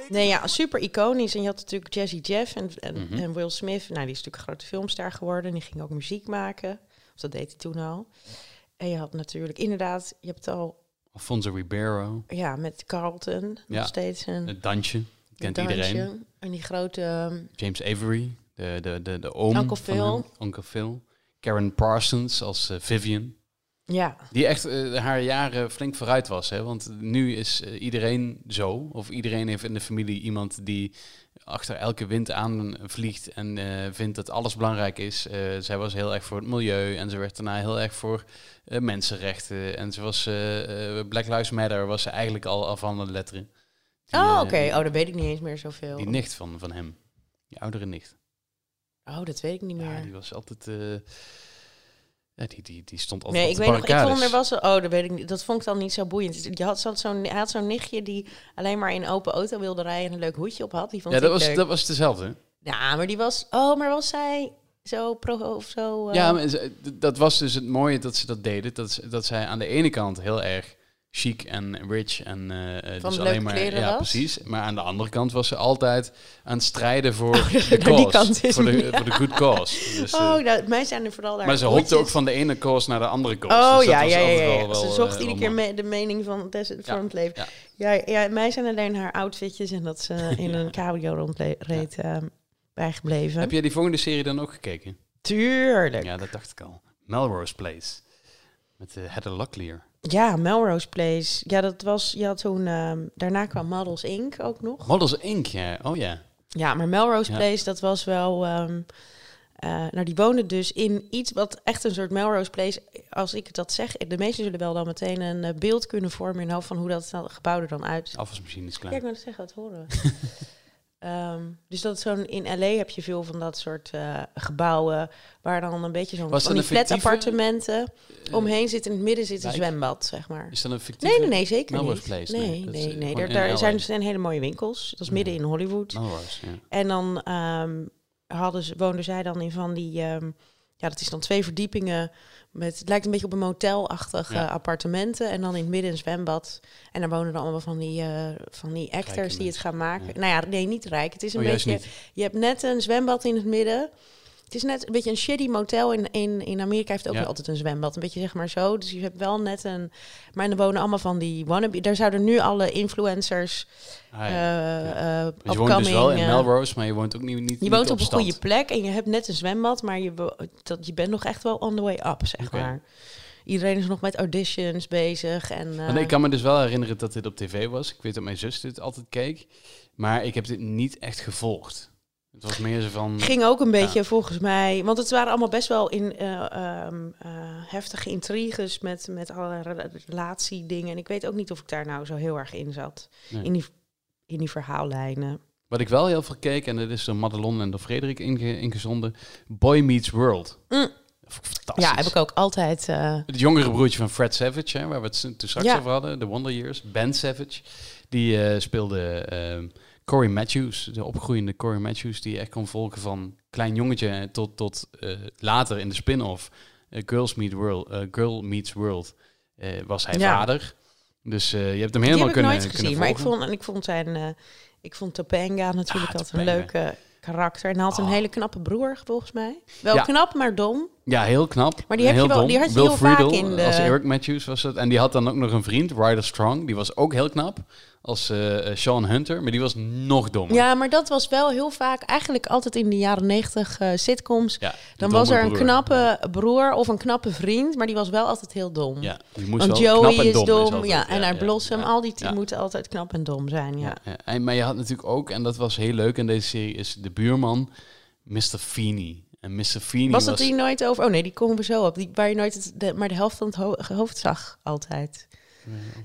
Nee, ja, super iconisch. En je had natuurlijk Jazzy Jeff en, en, Mhm. en Will Smith. Nou, die is natuurlijk een grote filmster geworden. Die ging ook muziek maken. Of dat deed hij toen al. En je had natuurlijk inderdaad, je hebt het al Alfonso Ribeiro, ja, met Carlton Ja. nog steeds een het dansje, kent dansje. iedereen. En die grote... ehm, James Avery, de, de, de, de oom Uncle van Phil. Uncle Phil. Karen Parsons als eh, Vivian. ja, Die echt eh, haar jaren flink vooruit was. Hè? Want nu is eh, iedereen zo. Of iedereen heeft in de familie iemand die achter elke wind aan vliegt en eh, vindt dat alles belangrijk is. Eh, zij was heel erg voor het milieu en ze werd daarna heel erg voor eh, mensenrechten. En ze was Black Lives Matter was ze eigenlijk al af van de letteren. Die, oh, oké. Oh, dat weet ik niet eens meer zoveel. Die nicht van, van hem. Die oudere nicht. Oh, dat weet ik niet meer. Ja, die was altijd... eh, ja, die, die, die stond altijd Nee, ik weet nog, ik vond er was oh, dat weet ik niet. Dat vond ik dan niet zo boeiend. Je had, zo'n, had zo'n nichtje die alleen maar in een open auto wilde rijden en een leuk hoedje op had. Die vond Ja, dat was, leuk. dat was dezelfde. Ja, maar die was, oh, maar was zij zo pro of zo? eh, Ja, maar ze- d- dat was dus het mooie dat ze dat deden. Dat, dat zij aan de ene kant heel erg chic en rich en eh, eh, Van dus alleen maar kleren ja was? precies. Maar aan de andere kant was ze altijd aan het strijden voor Oh, de cause, voor de het, ja. voor de good cause. Dus, eh, oh, nou, mij zijn er vooral daar maar ze hopte ook van de ene cause naar de andere cause. Oh Dus dat ja, ja, ja, wel- Ze eh, zocht iedere keer me- de mening van, des, van Ja, het leven. ja. Ja. Ja, mij zijn alleen haar outfitjes en dat ze in een cabrio rondreed eh, bijgebleven. Heb jij die volgende serie dan ook gekeken? Tuurlijk. Ja, dat dacht ik al. Melrose Place. Met eh, Heather Locklear. Ja, Melrose Place. Ja, dat was, je had toen, ehm, daarna kwam Models Inc. ook nog. Models Inc. Ja. Oh ja. Ja, maar Melrose Ja. Place, dat was wel... ehm, eh, nou, die woonde dus in iets wat echt een soort Melrose Place... Als ik dat zeg, de meesten zullen wel dan meteen een eh, beeld kunnen vormen... in hoofd van hoe dat gebouw er dan uit Afwasmachine is Ja, klaar. ik wil zeggen, dat horen Ehm, dus dat zo'n in LA heb je veel van dat soort eh, gebouwen waar dan een beetje zo'n van die een fictieve- flatappartementen Eh, omheen zit. In het midden zit een wijk? zwembad, zeg maar. Is dat een fictieve? Nee, nee, nee, zeker Melrose niet. Place? Nee, Nee, nee, eh, nee. Daar, zijn, zijn hele mooie winkels. Dat is midden in Hollywood. Melrose, ja. En dan ehm, hadden ze, woonden zij dan in van die... ehm, ja, dat is dan twee verdiepingen met... Het lijkt een beetje op een motelachtig Ja. eh, appartementen. En dan in het midden een zwembad. En daar wonen dan allemaal van die, eh, van die actors die het gaan maken. Ja. Nou ja, nee, niet rijk. Het is een Oh, beetje... Je hebt net een zwembad in het midden. Het is net een beetje een shitty motel. In, in, in Amerika heeft ook Ja. altijd een zwembad. Een beetje zeg maar zo. Dus je hebt wel net een... Maar er wonen allemaal van die wannabe... Daar zouden nu alle influencers... Ah, ja. eh eh, Dus je woont dus wel in eh, Melrose, maar je woont ook niet, niet je niet woont op een goede plek en je hebt net een zwembad, maar je, dat, je bent nog echt wel on the way up, zeg maar. Iedereen is nog met auditions bezig. En, eh, ik kan me dus wel herinneren dat dit op tv was. Ik weet dat mijn zus dit altijd keek. Maar ik heb dit niet echt gevolgd. Het was meer zo van... ging ook een beetje volgens mij, want het waren allemaal best wel in eh, ehm, eh, heftige intriges met, met alle rela- relatiedingen. En ik weet ook niet of ik daar nou zo heel erg in zat. Nee. In, die, in die verhaallijnen. Wat ik wel heel veel keek, en dat is door Madelon en door Frederik inge- ingezonden. Boy Meets World. Mm. Fantastisch. Ja, heb ik ook altijd. eh, Het jongere broertje van Fred Savage, hè, waar we het toen straks Ja. over hadden, de Wonder Years, Ben Savage, die speelde ehm Corey Matthews, de opgroeiende Corey Matthews, die je echt kon volgen van klein jongetje tot, tot eh, later in de spin-off eh, Girls Meet World, eh, Girl Meets World, was hij Ja. vader. Dus je hebt hem helemaal kunnen, nooit kunnen gezien, maar ik vond, en ik vond zijn, ik vond Topanga natuurlijk Ah, altijd een leuke karakter. En hij had een Oh. hele knappe broer, volgens mij. Wel Ja. knap, maar dom. Ja, heel knap. Maar die heb heel je wel- dom. die had je Will heel vaak Friedle in de- Als Eric Matthews was het. En die had dan ook nog een vriend, Ryder Strong. Die was ook heel knap. Als eh, eh, Sean Hunter. Maar die was nog dommer. Ja, maar dat was wel heel vaak, eigenlijk altijd in de jaren negentig eh, sitcoms. Ja, Dan was er een broer. knappe broer of een knappe vriend, maar die was wel altijd heel dom. Ja, die moest Want wel Joey knap en is dom. dom, altijd. ja, en naar Blossom, ja. al die Ja. moeten altijd knap en dom zijn, ja. Ja, ja. En, maar je had natuurlijk ook, en dat was heel leuk in deze serie, is de buurman Mr. Feeney. En Mr. Was was... dat die nooit over? Oh nee, die komen we zo op. Die, waar je nooit het, de, maar de helft van het ho- hoofd zag altijd.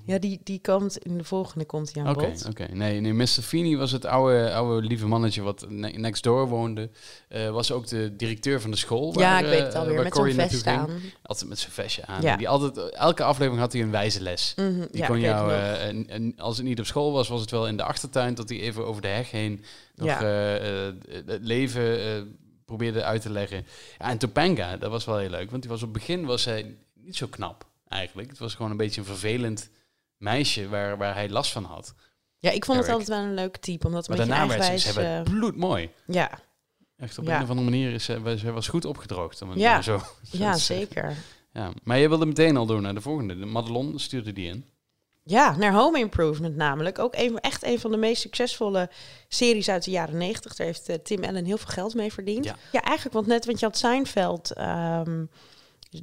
Ja, die, die komt in de volgende komt hij aan bod. oké. Nee, nee, Mr. Feeney was het oude, oude lieve mannetje wat ne- next door woonde. Eh, was ook de directeur van de school. Ja, waar, ik weet eh, het alweer. waar Met zo'n naartoe vest aan. Altijd met zijn vestje aan. Ja. Die altijd, elke aflevering had hij een wijze les. Mhm, Die ja, kon jou, eh, en, en als het niet op school was, was het wel in de achtertuin dat hij even over de heg heen nog Ja. eh, eh, het leven eh, probeerde uit te leggen. Ja, en Topanga, dat was wel heel leuk. Want die was op het begin was hij niet zo knap eigenlijk. Het was gewoon een beetje een vervelend meisje waar, waar hij last van had. Ja, ik vond het altijd wel een leuk type, omdat Maar daarna werd ze, ze werd eh, bloedmooi. ja, Echt op Ja. een of andere manier is ze, ze was goed opgedroogd. Om het Ja. maar zo, zo ja zeker. Ja. Maar je wilde meteen al door naar de volgende. De Madelon stuurde die in. Ja, naar Home Improvement namelijk. Ook een, echt een van de meest succesvolle series uit de jaren negentig. Daar heeft eh, Tim Allen heel veel geld mee verdiend. Ja. Ja, eigenlijk, want net, want je had Seinfeld... ehm,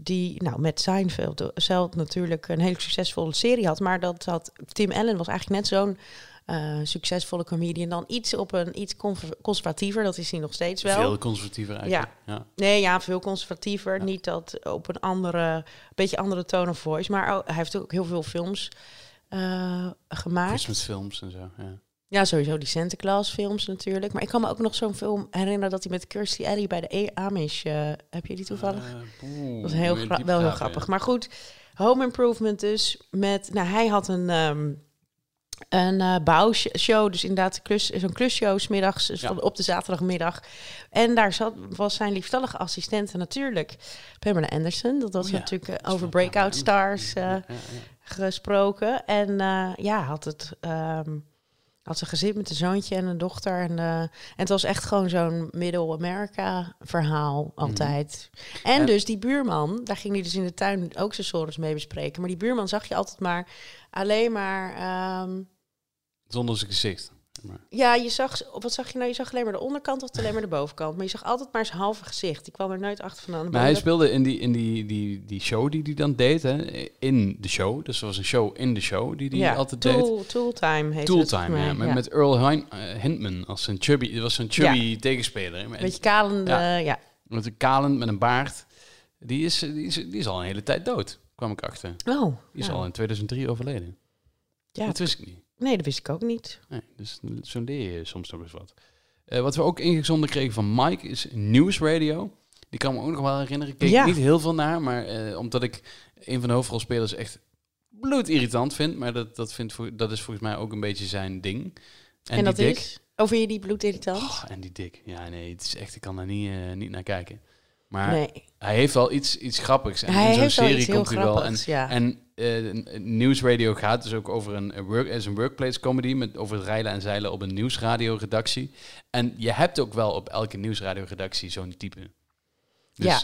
die, nou, met Seinfeld eh, zelf natuurlijk een hele succesvolle serie had. Maar dat had, Tim Allen was eigenlijk net zo'n eh, succesvolle comedian. Dan iets op een iets conservatiever, dat is hij nog steeds wel. Veel conservatiever eigenlijk. Ja. Nee, ja, veel conservatiever. Niet dat op een andere, beetje andere tone of voice. Maar hij heeft ook heel veel films eh, gemaakt. Christmas films en zo. Ja. Ja, sowieso die Santa Claus films natuurlijk. Maar ik kan me ook nog zo'n film herinneren dat hij met Kirstie Alley bij de E- Amish... eh, heb je die toevallig? Eh, dat was heel wel heel grappig. ja. Maar goed, Home Improvement dus met... Nou, hij had een... ehm een eh, bouwshow, dus inderdaad klus, zo'n klusshow 's middags dus Ja. op de zaterdagmiddag. En daar zat, was zijn liefstallige assistente natuurlijk Pamela Anderson. Dat was Oh ja, natuurlijk over Breakout Stars ja. Gesproken. En eh, ja, had het... ehm, had ze gezin met een zoontje en een dochter. En, eh, en het was echt gewoon zo'n Middle-America verhaal altijd. En, En- dus die buurman, daar ging hij dus in de tuin ook zijn sores mee bespreken. Maar die buurman zag je altijd maar alleen maar... ehm, Zonder zijn gezicht. Maar, ja, je zag, wat zag je nou? Je zag alleen maar de onderkant of alleen maar de bovenkant. Maar je zag altijd maar zijn halve gezicht. Die kwam er nooit achter vandaan. maar hij speelde in die, in die, die, die show die hij dan deed. Hè, in de show. Dus er was een show in de show die hij ja, altijd deed. tool, tool Time heet Tooltime, ja. Met, Earl eh, Hindman als een chubby. Het was een chubby tegenspeler. Met, Beetje kalende, Ja. ja. met een kalend, met een baard. Die is, die, is, die is al een hele tijd dood, kwam ik achter. Oh, Die is al in 2003 overleden. ja. Dat wist ik niet. Nee, dat wist ik ook niet. Nee, dus zo leer je soms nog eens wat. Eh, wat we ook ingezonden kregen van Mike is nieuwsradio. Die kan me ook nog wel herinneren. Ik keek Ja. niet heel veel naar, maar eh, omdat ik een van de hoofdrolspelers echt bloedirritant vind. Maar dat, dat, vindt voor, dat is volgens mij ook een beetje zijn ding. En, En, dat die dik. is? Vind je die bloedirritant? Oh, en die dik. Ja, nee, het is echt, ik kan daar niet, eh, niet naar kijken. Maar nee. hij heeft wel iets, iets grappigs. En Hij in zo'n serie komt hij wel. En, grappigs, ja. en eh, nieuwsradio gaat dus ook over een, work, is een workplace comedy met over het rijden en zeilen op een nieuwsradioredactie. En je hebt ook wel op elke nieuwsradioredactie zo'n type. Dus Ja.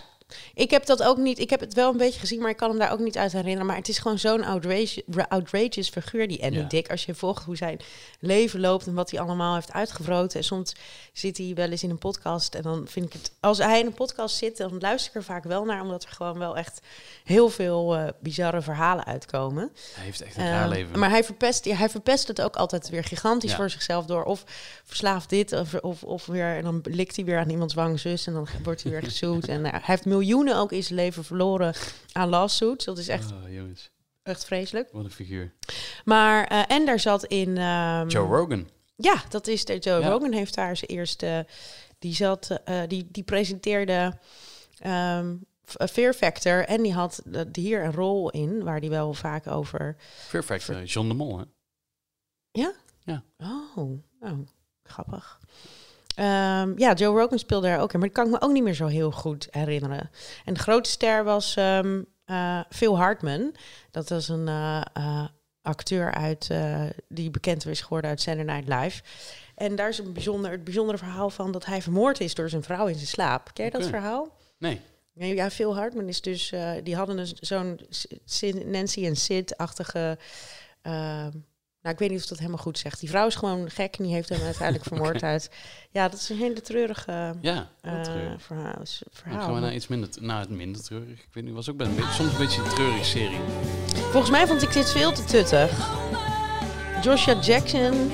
Ik heb dat ook niet. Ik heb het wel een beetje gezien, maar ik kan hem daar ook niet uit herinneren. Maar het is gewoon zo'n outrageous, outrageous figuur, die Andy Ja. Dick. Als je volgt hoe zijn leven loopt en wat hij allemaal heeft uitgevroten. En soms zit hij wel eens in een podcast. En dan vind ik het. Als hij in een podcast zit, dan luister ik er vaak wel naar. Omdat er gewoon wel echt heel veel eh, bizarre verhalen uitkomen. hij heeft echt een raar Eh, leven. Maar hij verpest, ja, hij verpest het ook altijd weer gigantisch Ja. voor zichzelf door. Of verslaafd dit, of, of, of weer. En dan likt hij weer aan iemands wang zus. En dan wordt hij weer gezoet. En nou, hij heeft miljoenen ook in zijn leven verloren aan lawsuits. Dat is echt, Oh, echt vreselijk. wat een figuur. Maar, eh, en daar zat in... ehm, Joe Rogan. Ja, dat is de Joe Ja. Rogan heeft daar zijn eerste... Die, zat, eh, die, die presenteerde F- Fear Factor. En die had hier een rol in, waar die wel vaak over... Fear Factor, John de Mol, hè? Oh, oh grappig. Ehm, ja, Joe Rogan speelde daar ook in, maar die kan ik me ook niet meer zo heel goed herinneren. En de grote ster was ehm, eh, Phil Hartman. Dat was een acteur uit, eh, die bekend is geworden uit Saturday Night Live. En daar is een bijzonder, het bijzondere verhaal van dat hij vermoord is door zijn vrouw in zijn slaap. Ken je dat verhaal? Nee. Nee, Ja, Phil Hartman is dus... eh, die hadden dus zo'n Nancy en Sid-achtige... ehm, nou, ik weet niet of dat helemaal goed zegt. Die vrouw is gewoon gek en die heeft hem uiteindelijk vermoord uit... Ja, dat is een hele treurige Ja, heel treurig. verhaal. Dan verhaal. gaan we naar iets minder, nou, het minder treurig. Ik weet niet, was ook een beetje, soms een beetje een treurige serie. Volgens mij vond ik dit veel te tuttig. Joshua Jackson,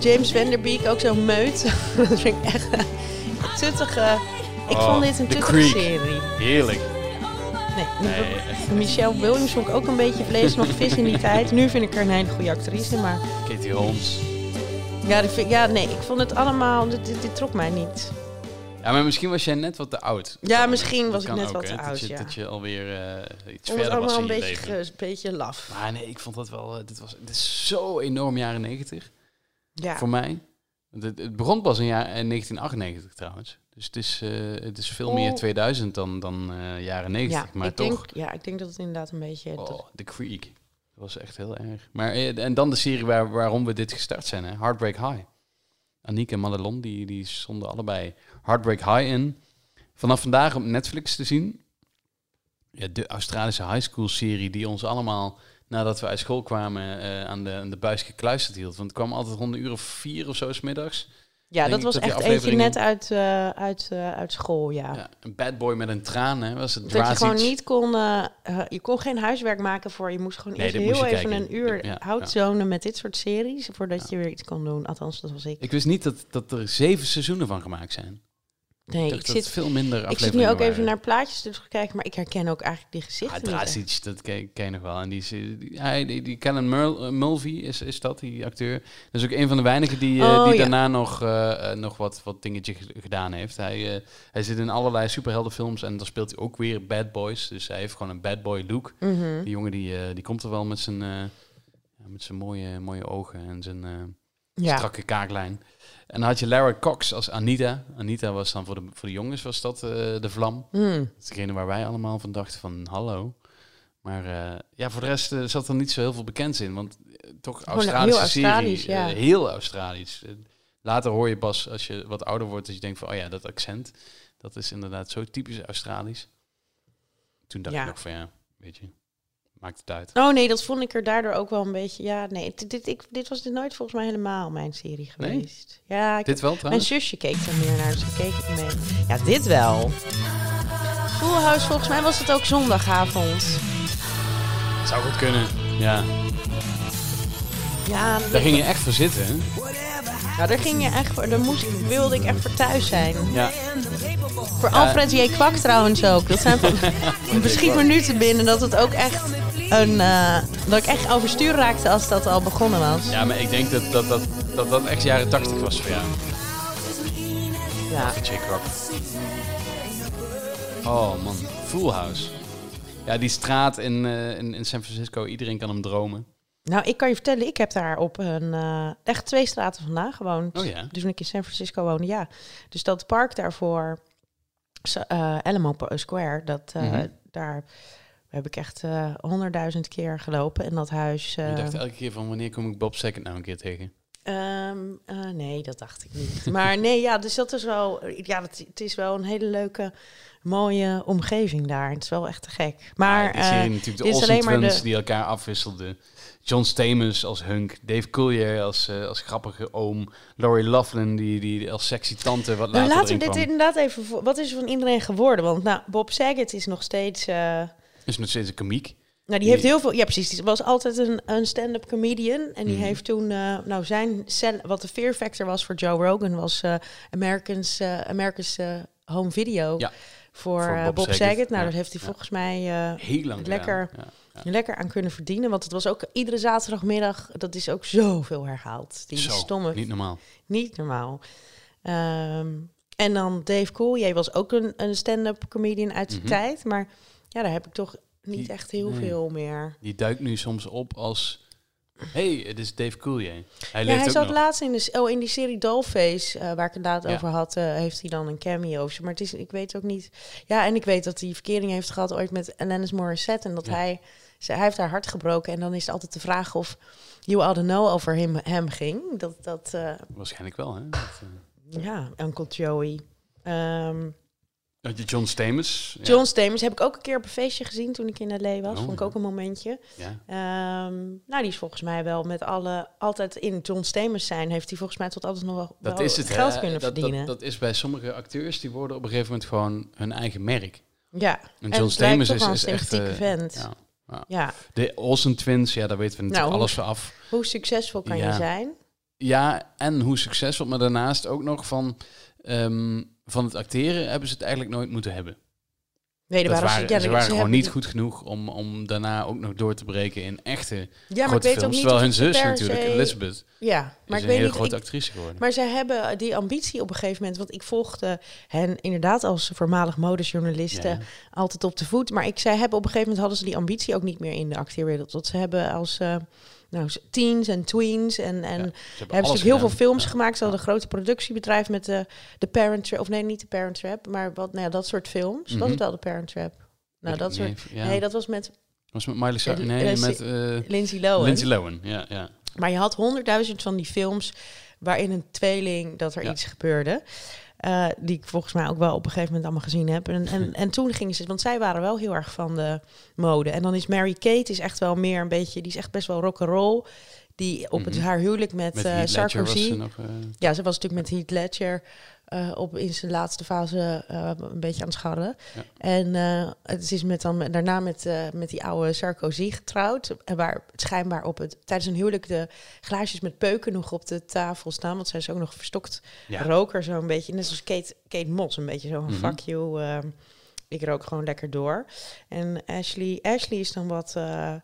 James Vanderbeek, ook zo'n meut. dat vind ik echt een tuttige... Ik Oh, vond dit een tuttige Creek. serie. Heerlijk. Nee. Michelle Williams vond ik ook een beetje vlees nog vis in die tijd. Nu vind ik haar een hele goede actrice, maar... Katie Holmes. Ja, vind- ja nee, ik vond het allemaal... Dit, dit, dit trok mij niet. Ja, maar misschien was jij net wat te oud. Ja, misschien Dat was ik net ook, wat te dat oud, je, ja. Dat je alweer eh, iets verder was in een je beetje, leven. een beetje laf. Maar nee, ik vond dat wel... eh, dit, was, dit is zo enorm jaren 90 Ja. voor mij. Het, het begon pas in jaar, in 1998 trouwens. Dus het is, eh, het is veel Oh. meer 2000 dan, dan eh, jaren 90. Ja, maar ik toch, denk, ja, ik denk dat het inderdaad een beetje... oh, The Creek. Dat was echt heel erg. Maar, eh, en dan de serie waar, waarom we dit gestart zijn, hè? Heartbreak High. Aniek en Madelon, die, die stonden allebei Heartbreak High in. Vanaf vandaag op Netflix te zien. Ja, de Australische high school serie die ons allemaal, nadat we uit school kwamen, aan, de, aan de buis gekluisterd hield. Want het kwam altijd rond een uur of vier of zo 's middags. Ja, dat was dat echt eentje net uit, eh, uit, eh, uit school, ja. Ja, een bad boy met een traan, hè, was het Dat je gewoon niet kon... eh, je kon geen huiswerk maken voor... Je moest gewoon Nee, eerst heel even kijken. een uur Ja, houtzonen met dit soort series... voordat je weer iets kon doen. Althans, dat was ik. Ik wist niet dat, dat er zeven seizoenen van gemaakt zijn. Nee, ik zit, veel minder ik zit nu ook even naar plaatjes te kijken... maar ik herken ook eigenlijk die Ah, gezichten. Drazic, dat ken, ken je nog wel. En die, eh, die, hij, die, die Kellen Mul- eh, Mulvey is, is dat, die acteur. Dat is ook een van de weinigen die, eh, Oh, die ja. daarna nog, nog wat, wat dingetje gedaan heeft. Hij, hij zit in allerlei superheldenfilms en dan speelt hij ook weer bad boys. Dus hij heeft gewoon een bad boy look. Mhm. Die jongen die, die komt er wel met zijn, met zijn mooie, mooie ogen en zijn... Ja. strakke kaaklijn. En dan had je Lara Cox als Anita. Anita was dan voor de, voor de jongens was dat eh, de vlam. Dat is degene waar wij allemaal van dachten van hallo. Maar eh, ja, voor de rest eh, zat er niet zo heel veel bekends in. Want toch Australische heel serie. Australisch, ja. heel Australisch. Later hoor je pas als je wat ouder wordt dat je denkt van oh ja, dat accent. Dat is inderdaad zo typisch Australisch. Toen dacht Ja. ik nog van ja, weet je, maakt het uit. Oh nee, dat vond ik er daardoor ook wel een beetje... Ja, nee, dit, dit, ik, dit was dit nooit volgens mij helemaal mijn serie Nee? geweest. Ja, ik Dit wel Mijn trouwens? zusje keek er meer naar, dus ik keek ik mee. Ja, dit wel. House, volgens mij was het ook zondagavond. Zou goed kunnen. Ja, Ja, daar ging je echt voor zitten. hè? nou, daar ging je echt voor, daar moest, ik- wilde ik echt voor thuis zijn. Ja. Voor Alfred J. Kwak trouwens ook. Dat zijn van, beschiet me nu te binnen dat het ook echt een, eh, dat ik echt overstuur raakte als dat al begonnen was. Ja, maar ik denk dat dat, dat, dat, dat echt jaren 80 was voor jou. Ja. Rock. Oh man, Full House. Ja, die straat in, eh, in, in San Francisco, iedereen kan hem dromen. Nou, ik kan je vertellen, ik heb daar op een eh, echt twee straten vandaan gewoond. Oh ja. Dus toen ik in San Francisco woonde, ja. Dus dat park daarvoor, eh Alamo Square, dat, eh, Mhm. daar heb ik echt eh, honderdduizend keer gelopen. En dat huis... eh, Je dacht elke keer van wanneer kom ik Bob Saget nou een keer tegen? ehm, eh, nee, dat dacht ik niet. maar nee, ja, dus dat is wel... Ja, dat, het is wel een hele leuke, mooie omgeving daar. Het is wel echt te gek. Maar... Serie eh, natuurlijk de Olsen Twins de- die elkaar afwisselden. John Stamos als Hunk, Dave Coulier als, eh, als grappige oom, Laurie Laughlin die, die als sexy tante wat Nou, later laten we dit kwam. inderdaad even... Voor, wat is er van iedereen geworden? Want nou, Bob Saget is nog steeds... eh, Is nog steeds een komiek. Nou, die Die- heeft heel veel. Ja, precies. Die was altijd een, een stand-up comedian. En die Mhm. heeft toen, eh, nou, zijn cel- wat de fear factor was voor Joe Rogan, was eh Americans, America's eh, home video Ja, voor, voor Bob Bob, Saget. Saget. Nou, Ja, daar heeft hij volgens mij Heel lang Lekker. lekker aan kunnen verdienen. Want het was ook iedere zaterdagmiddag, dat is ook zoveel herhaald. Die Zo, stomme, niet normaal. niet normaal. Ehm, en dan Dave Coulier was ook een, een stand-up comedian uit die Mhm. tijd. Maar ja, daar heb ik toch niet Die- echt heel nee. veel meer. Die duikt nu soms op als... hey, het is Dave Coulier. Hij Ja, hij zat nog. laatst in, de, oh, in die serie Dollface, eh, waar ik het laat Ja. over had, eh, heeft hij dan een cameo. of zo. Maar het is, ik weet ook niet. Ja, en ik weet dat hij verkering heeft gehad ooit met Alanis Morissette. En dat Ja. hij, ze, hij heeft haar hart gebroken. En dan is het altijd de vraag of You All Know over hem, hem ging. Dat, dat eh, Waarschijnlijk wel, hè? Dat, ja, Uncle Joey. Ehm, John Stamos. Ja. John Stamos heb ik ook een keer op een feestje gezien toen ik in L.A. was. Oh, Vond ik ja. ook een momentje. Ja. Ehm, nou, die is volgens mij wel met alle... Altijd in John Stamos zijn heeft hij volgens mij tot altijd nog wel, Dat wel is het, geld kunnen dat, verdienen. Dat, dat is bij sommige acteurs, die worden op een gegeven moment gewoon hun eigen merk. ja, En en John Stamos toch is, wel een is echt... sympathieke eh, vent. ja. Ja, De Olsen Twins, ja, daar weten we natuurlijk Nou, alles van af. hoe succesvol kan Ja. je zijn? Ja, en hoe succesvol, maar daarnaast ook nog van, ehm, van het acteren hebben ze het eigenlijk nooit moeten hebben. Nee, Dat waren, waren, ja, ze waren ze gewoon niet goed genoeg om, om daarna ook nog door te breken in echte Ja, maar ik grote films. Terwijl hun zus natuurlijk, se- Elizabeth, Ja, is maar ik een weet hele niet... grote ik- actrice geworden. Maar zij hebben die ambitie op een gegeven moment. Want ik volgde hen inderdaad als voormalig modejournalisten Ja. altijd op de voet. Maar ik, zij hebben op een gegeven moment hadden ze die ambitie ook niet meer in de acteerwereld. Want ze hebben als, eh, nou, teens en tweens. En, en Ja, ze hebben alles heel veel films Ja. gemaakt. Ze hadden een grote productiebedrijf met de, de Parent Trap. Of nee, niet de Parent Trap, maar wat, nou ja, dat soort films. Was Mhm. het wel de Parent Trap? Nou, dat soort... even. Nee, dat was met was met Miley Cyrus. Eh, Nee, eh, met eh Lindsay Lohan. Lindsay Lohan. Ja, ja. Maar je had honderdduizend van die films waarin een tweeling dat er iets gebeurde. Eh, die ik volgens mij ook wel op een gegeven moment allemaal gezien heb. En, en, en toen gingen ze, want zij waren wel heel erg van de mode. En dan is Mary Kate is echt wel meer een beetje, die is echt best wel rock and roll. Die op het Mhm. haar huwelijk met, Met eh, Sarkozy. ze nog... eh, Ja, ze was natuurlijk met Heath Ledger eh, op in zijn laatste fase een beetje aan het scharrelen. Ja. En het is met dan, daarna met, met die oude Sarkozy getrouwd. En waar schijnbaar op het, tijdens een huwelijk de glaasjes met peuken nog op de tafel staan. Want zij is ook nog verstokt ja. roker zo'n beetje. Net zoals Kate, Kate Moss, een beetje zo van Mhm. fuck you. eh, ik rook gewoon lekker door. En Ashley, Ashley is dan wat... eh,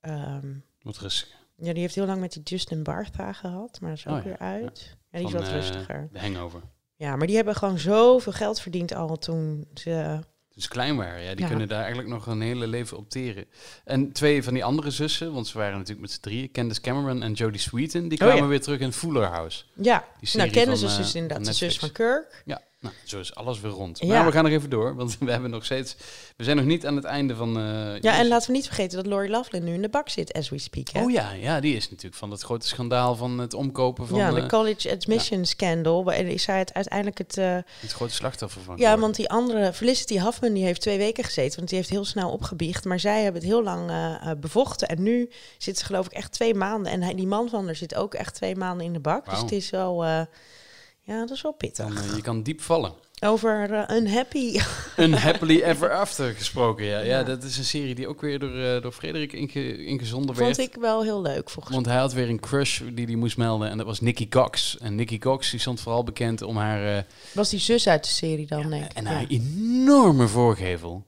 ehm, Wat rustig. Ja, die heeft heel lang met die Justin Bartha gehad, maar dat is ook Oh ja, weer uit. Ja, die is wat eh, rustiger. De hangover. Ja, maar die hebben gewoon zoveel geld verdiend al toen ze... Dus klein waren, ja. Die Ja. kunnen daar eigenlijk nog een hele leven op teren. En twee van die andere zussen, want ze waren natuurlijk met z'n drieën, Candace Cameron en Jodie Sweetin, die Oh, kwamen ja. weer terug in Fuller House. Ja, Die nou kennen van, ze eh, dus inderdaad de zus van. Kirk. Ja, nou, zo is alles weer rond. Ja. Maar we gaan nog even door, want we hebben nog steeds... We zijn nog niet aan het einde van... eh, Ja, en laten we niet vergeten dat Lori Loughlin nu in de bak zit, as we speak. Hè? Oh ja, ja, die is natuurlijk van dat grote schandaal van het omkopen van ja, eh, de college admission scandal. En is zij het uiteindelijk het... eh, het grote slachtoffer van. ja, geworden. want die andere, Felicity Huffman, die heeft twee weken gezeten. Want die heeft heel snel opgebiecht. Maar zij hebben het heel lang eh, eh, bevochten. En nu zit ze geloof ik echt twee maanden. En hij, die man van haar zit ook echt twee maanden in de bak. Dus het is wel... ja, dat is wel pittig. Dan, eh, je kan diep vallen. Over eh, unhappy. Unhappily Ever After gesproken, ja. ja. Ja. dat is een serie die ook weer door, eh, door Frederik inge, ingezonden Vond werd. ik wel heel leuk volgens Want hij had weer een crush die hij moest melden en dat was Nikki Cox. En Nikki Cox die stond vooral bekend om haar, mij. Was die zus uit de serie dan, denk ik. en ja. haar enorme voorgevel.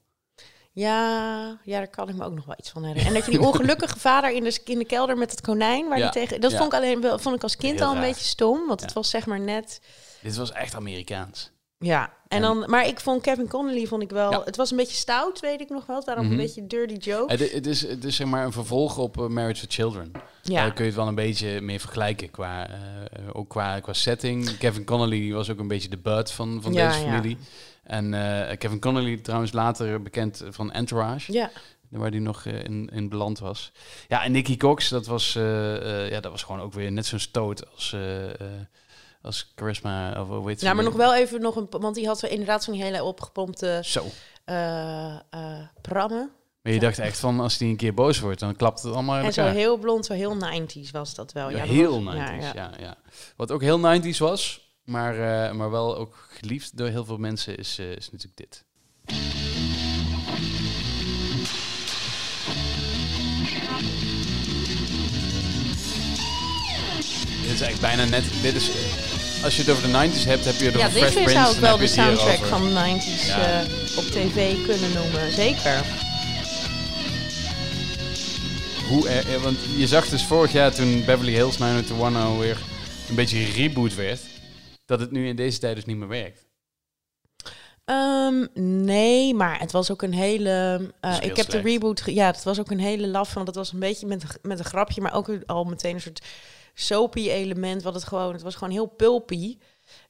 Ja, ja, daar kan ik me ook nog wel iets van herinneren. En dat je die ongelukkige vader in de, in de kelder met het konijn, waar Ja, die tegen... Dat ja. vond ik alleen wel, vond ik als kind al een raar. beetje stom, want Ja. het was zeg maar net... Dit was echt Amerikaans. Ja, en En- dan, maar ik vond Kevin Connolly vond ik wel... Het was een beetje stout, weet ik nog wel. Daarom Mhm. een beetje dirty joke. Het, het, is, het is zeg maar een vervolg op eh, Marriage with Children. ja. Daar kun je het wel een beetje mee vergelijken qua, eh, ook qua, qua setting. Kevin Connolly die was ook een beetje de butt van, van deze ja. familie. En eh, Kevin Connolly trouwens later bekend van Entourage. ja. Waar die nog eh, in, in beland was. Ja, en Nicky Cox, dat was, eh, ja, dat was gewoon ook weer net zo'n stoot als, eh, als Charisma. Of ze Ja, maar nog wel even nog een... Want die had zo inderdaad zo'n hele opgepompte Zo. prammen. Maar je dacht echt van, als die een keer boos wordt, dan klapt het allemaal En zo heel blond, zo heel 90s was dat wel. Ja, heel was- 90s, ja, ja, ja. ja. Wat ook heel 90s was, maar, eh, maar wel ook geliefd door heel veel mensen, is, eh, is natuurlijk dit. Dit is echt bijna net. Dit is, als je het over de 90s hebt, heb je het Ja, over dit Fresh zou Prince. ik wel de soundtrack van de 90s Ja. eh, op tv kunnen noemen. Zeker. Hoe er, want je zag dus vorig jaar toen Beverly Hills 90210 weer een beetje reboot werd, dat het nu in deze tijd dus niet meer werkt. Ehm, nee, maar het was ook een hele. eh, ik heb de reboot. Ja, het was ook een hele laf. Want het was een beetje met, een- met een grapje, maar ook al meteen een soort soapy element. Wat het gewoon. Het was gewoon heel pulpy.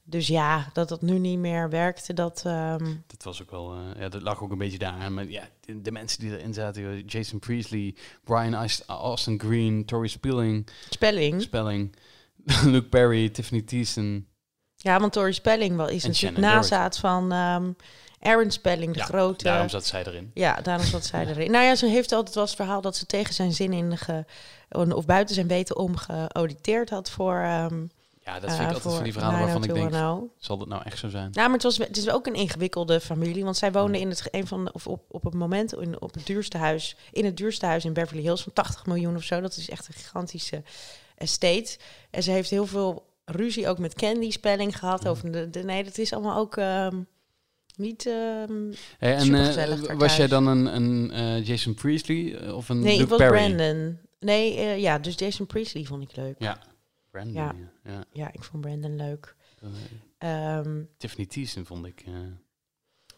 Dus ja, dat dat nu niet meer werkte, dat. ehm, Dat was ook wel, eh, ja, dat lag ook een beetje daar. Maar ja, de, de mensen die erin zaten, Jason Priestley, Brian Aust- Austin Green, Tori Spelling, spelling. Spelling, Luke Perry, Tiffany Thiessen. Ja, want Tori Spelling wel is En natuurlijk nazaat van ehm Aaron Spelling, de Ja, grote. Daarom zat zij erin. Ja, daarom zat zij erin. Nou ja, ze heeft altijd wel het verhaal dat ze tegen zijn zin in ge, of buiten zijn weten om geauditeerd had voor. ehm Ja, dat eh, vind ik altijd voor van die verhalen waarvan ik denk, 90210. zal dat nou echt zo zijn? Nou, maar het, was, het is ook een ingewikkelde familie, want zij woonde in het een van de, of op, op het moment in, op het duurste huis, in het duurste huis in Beverly Hills van 80 miljoen of zo. Dat is echt een gigantische estate. En ze heeft heel veel ruzie ook met Candy Spelling gehad over de, de nee, dat is allemaal ook ehm, niet. Hey, en eh, was jij dan een, een eh, Jason Priestley of een nee, Luke ik was Perry? Brandon. Nee, ja, dus Jason Priestley vond ik leuk. Ja, Brandon. Ja. Ja. ik vond Brandon leuk. Eh, Ehm, Tiffany Thiessen vond ik.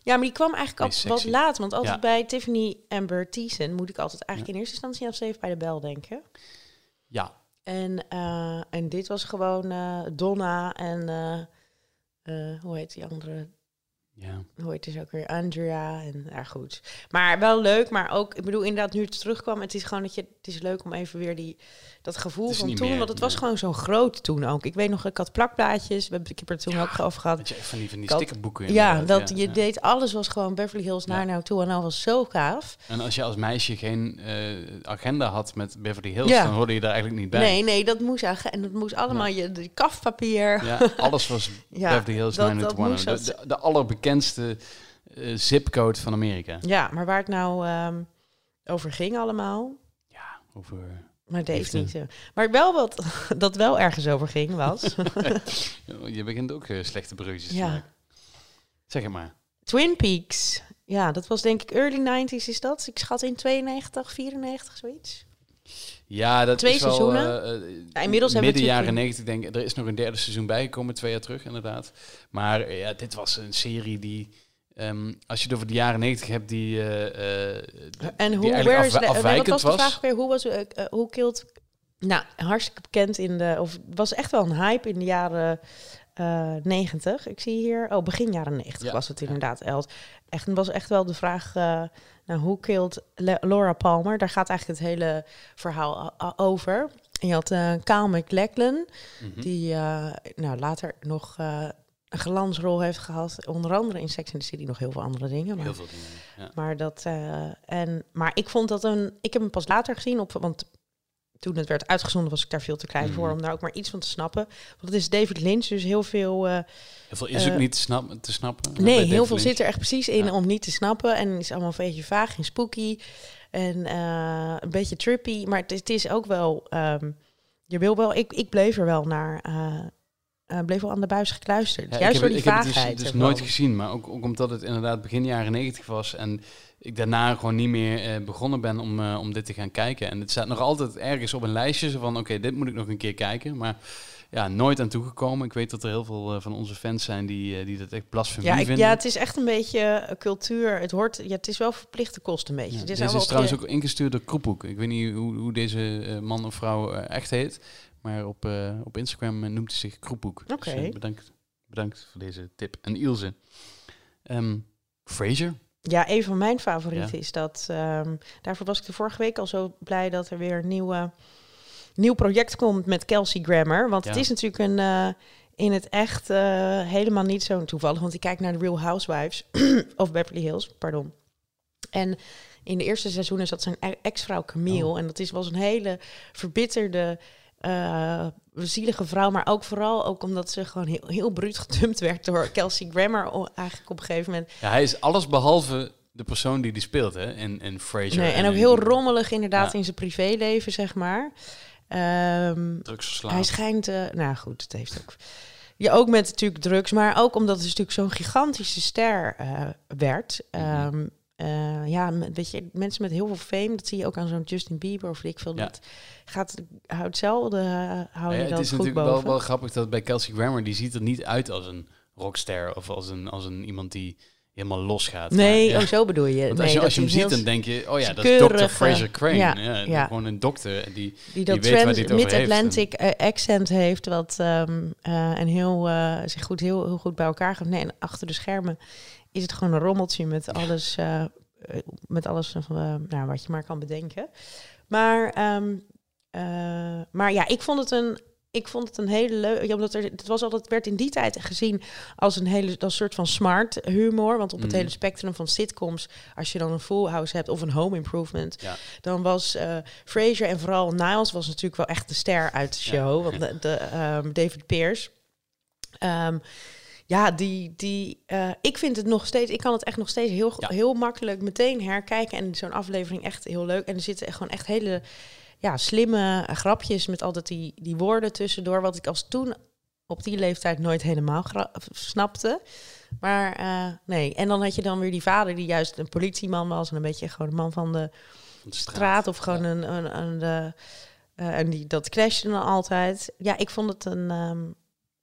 ja, maar die kwam eigenlijk Meest al wat laat. Want altijd Ja. bij Tiffany Amber Thiessen moet ik altijd eigenlijk in eerste instantie aan Save bij de Bel denken. Ja, En, eh, en dit was gewoon eh, Donna en eh, hoe heet die andere? Ja. Hoe heet ze ook weer? Andrea. En ja, goed. Maar wel leuk, maar ook, ik bedoel, inderdaad, nu het terugkwam, het is gewoon dat je, het is leuk om even weer die, dat gevoel Het is van toen, meer, want het was gewoon zo groot toen ook. Ik weet nog, ik had plakplaatjes, we hebben- ik heb er toen ook over gehad. Dat je van die, van die Dat- stickerboeken Ja, dat je deed, alles was gewoon Beverly Hills naar nou toe en dat was zo gaaf. En als je als meisje geen agenda had met Beverly Hills, dan hoorde je daar eigenlijk niet bij. Nee, nee, dat moest eigenlijk, en dat moest allemaal je die kafpapier. Ja, alles was Ja, Beverly Hills dat- 90210. dat moest De, dat- de, de allerbekendste eh, zipcode van Amerika. Ja, maar waar het nou ehm, over ging allemaal, Ja, over... maar deze niet zo. Maar wel wat dat wel ergens over ging was Je begint ook eh, slechte bruggetjes Ja. te maken. Zeg het maar. Twin Peaks. Ja, dat was denk ik early 90s is dat. Ik schat in 92, 94, zoiets. Ja, dat Twee is wel... seizoenen? eh, Ja, inmiddels hebben we midden jaren natuurlijk- 90 denk ik. Er is nog een derde seizoen bijgekomen, twee jaar terug inderdaad. Maar eh, ja, dit was een serie die... ehm, als je het over de jaren 90 hebt, die, die- En hoe is afwijkend wat was de was. vraag weer? Hoe was hoe killed? Nou, hartstikke bekend in de of was echt wel een hype in de jaren eh 90. Ik zie hier oh begin jaren 90 Ja, was het inderdaad. Eld. Echt was echt wel de vraag uh, nou hoe killed Le- Laura Palmer? Daar gaat eigenlijk het hele verhaal over. En je had uh, Kyle MacLachlan Mhm. die uh, nou later nog uh, een glansrol heeft gehad, onder andere in Sex and the City nog heel veel andere dingen. Maar Heel veel dingen. Ja. maar, dat, en, maar ik vond dat een. Ik heb hem pas later gezien, op, want toen het werd uitgezonden was ik daar veel te klein Mhm. voor om daar ook maar iets van te snappen. Want het is David Lynch, dus heel veel. uh, Heel veel is ook niet te, snap, te snappen. Nee, heel veel Lynch. zit er echt precies in Ja. om niet te snappen. En is allemaal een beetje vaag en spooky. En uh, een beetje trippy. Maar het, het is ook wel. Um, je wil wel. Ik, ik bleef er wel naar. Uh, bleef wel aan de buis gekluisterd. Ja, Juist ik door die ik heb het dus, dus nooit gezien, maar ook, ook, omdat het inderdaad begin jaren 90 was en ik daarna gewoon niet meer uh, begonnen ben om, uh, om dit te gaan kijken. En het staat nog altijd ergens op een lijstje van oké, okay, dit moet ik nog een keer kijken, maar ja, nooit aan toegekomen. Ik weet dat er heel veel uh, van onze fans zijn die, die dat echt blasfemie ja, ik, vinden. Ja, het is echt een beetje eh, cultuur. Het hoort, ja, het is wel verplichte kost een beetje. Ja, het is trouwens ook ingestuurd door Kroephoek. Ik weet niet hoe, hoe deze man of vrouw echt heet. Maar op, uh, op Instagram noemt hij zich Kroephoek. Oké. Okay. Dus, bedankt, bedankt voor deze tip. En Ilse. Um, Fraser. Ja, een van mijn favorieten ja. is dat. Um, daarvoor was ik de vorige week al zo blij dat er weer een nieuwe, nieuw project komt met Kelsey Grammer. Want ja. het is natuurlijk een. Uh, in het echt uh, helemaal niet zo toevallig. Want ik kijk naar de Real Housewives. of Beverly Hills, pardon. En in de eerste seizoen is dat zijn e-, ex-vrouw Camille. Oh. En dat is, was een hele verbitterde uh, zielige vrouw, maar ook vooral ook omdat ze gewoon heel, heel bruut gedumpt werd door Kelsey Grammer eigenlijk op een gegeven moment. Ja, hij is alles behalve de persoon die die speelt, hè, in, in Frasier. Nee, en, en ook heel rommelig inderdaad ja. in zijn privéleven, zeg maar. Um. Hij schijnt, uh, nou goed, het heeft ook... Ja, ook met natuurlijk drugs, maar ook omdat het natuurlijk zo'n gigantische ster uh, werd. Mm -hmm. Uh, ja, weet je, mensen met heel veel fame, dat zie je ook aan zo'n Justin Bieber of ik veel. Ja. Dat gaat, houdt zelden, uh, hou je ja, dat Het is goed natuurlijk boven. wel, wel grappig dat bij Kelsey Grammer, die ziet er niet uit als een rockster of als een, als een iemand die helemaal losgaat. Nee, maar, oh, zo bedoel je. Want nee, als je, als je hem ziet, dan denk je, oh ja, dat is Dr. Fraser Crane. Ja, ja, ja, Gewoon een dokter die, die dat weet waar dit over mid-Atlantic accent heeft, wat um, uh, en heel, uh, zich goed, heel, heel goed bij elkaar gaat. Nee, en achter de schermen is het gewoon een rommeltje met alles, uh, met alles uh, nou, wat je maar kan bedenken. Maar, um, uh, maar ja, ik vond het een, ik vond het een hele leuke. Ja, omdat er, het was altijd werd in die tijd gezien als een hele als soort van smart humor. Want op het mm. hele spectrum van sitcoms, als je dan een Full House hebt of een Home Improvement, ja. dan was Frasier en vooral Niles was natuurlijk wel echt de ster uit de show. Ja. Want de, de um, David Pierce. Um, ja, die, die, uh, ik vind het nog steeds, ik kan het echt nog steeds heel, ja. heel makkelijk meteen herkijken. En zo'n aflevering echt heel leuk. En er zitten echt gewoon echt hele ja, slimme grapjes met altijd die, die woorden tussendoor. Wat ik als toen op die leeftijd nooit helemaal snapte. Maar uh, nee, en dan had je dan weer die vader die juist een politieman was. En een beetje gewoon een man van de, van de straat. straat. Of gewoon ja. een, een, een, de, uh, en die, dat clashte dan altijd. Ja, ik vond het een... Um,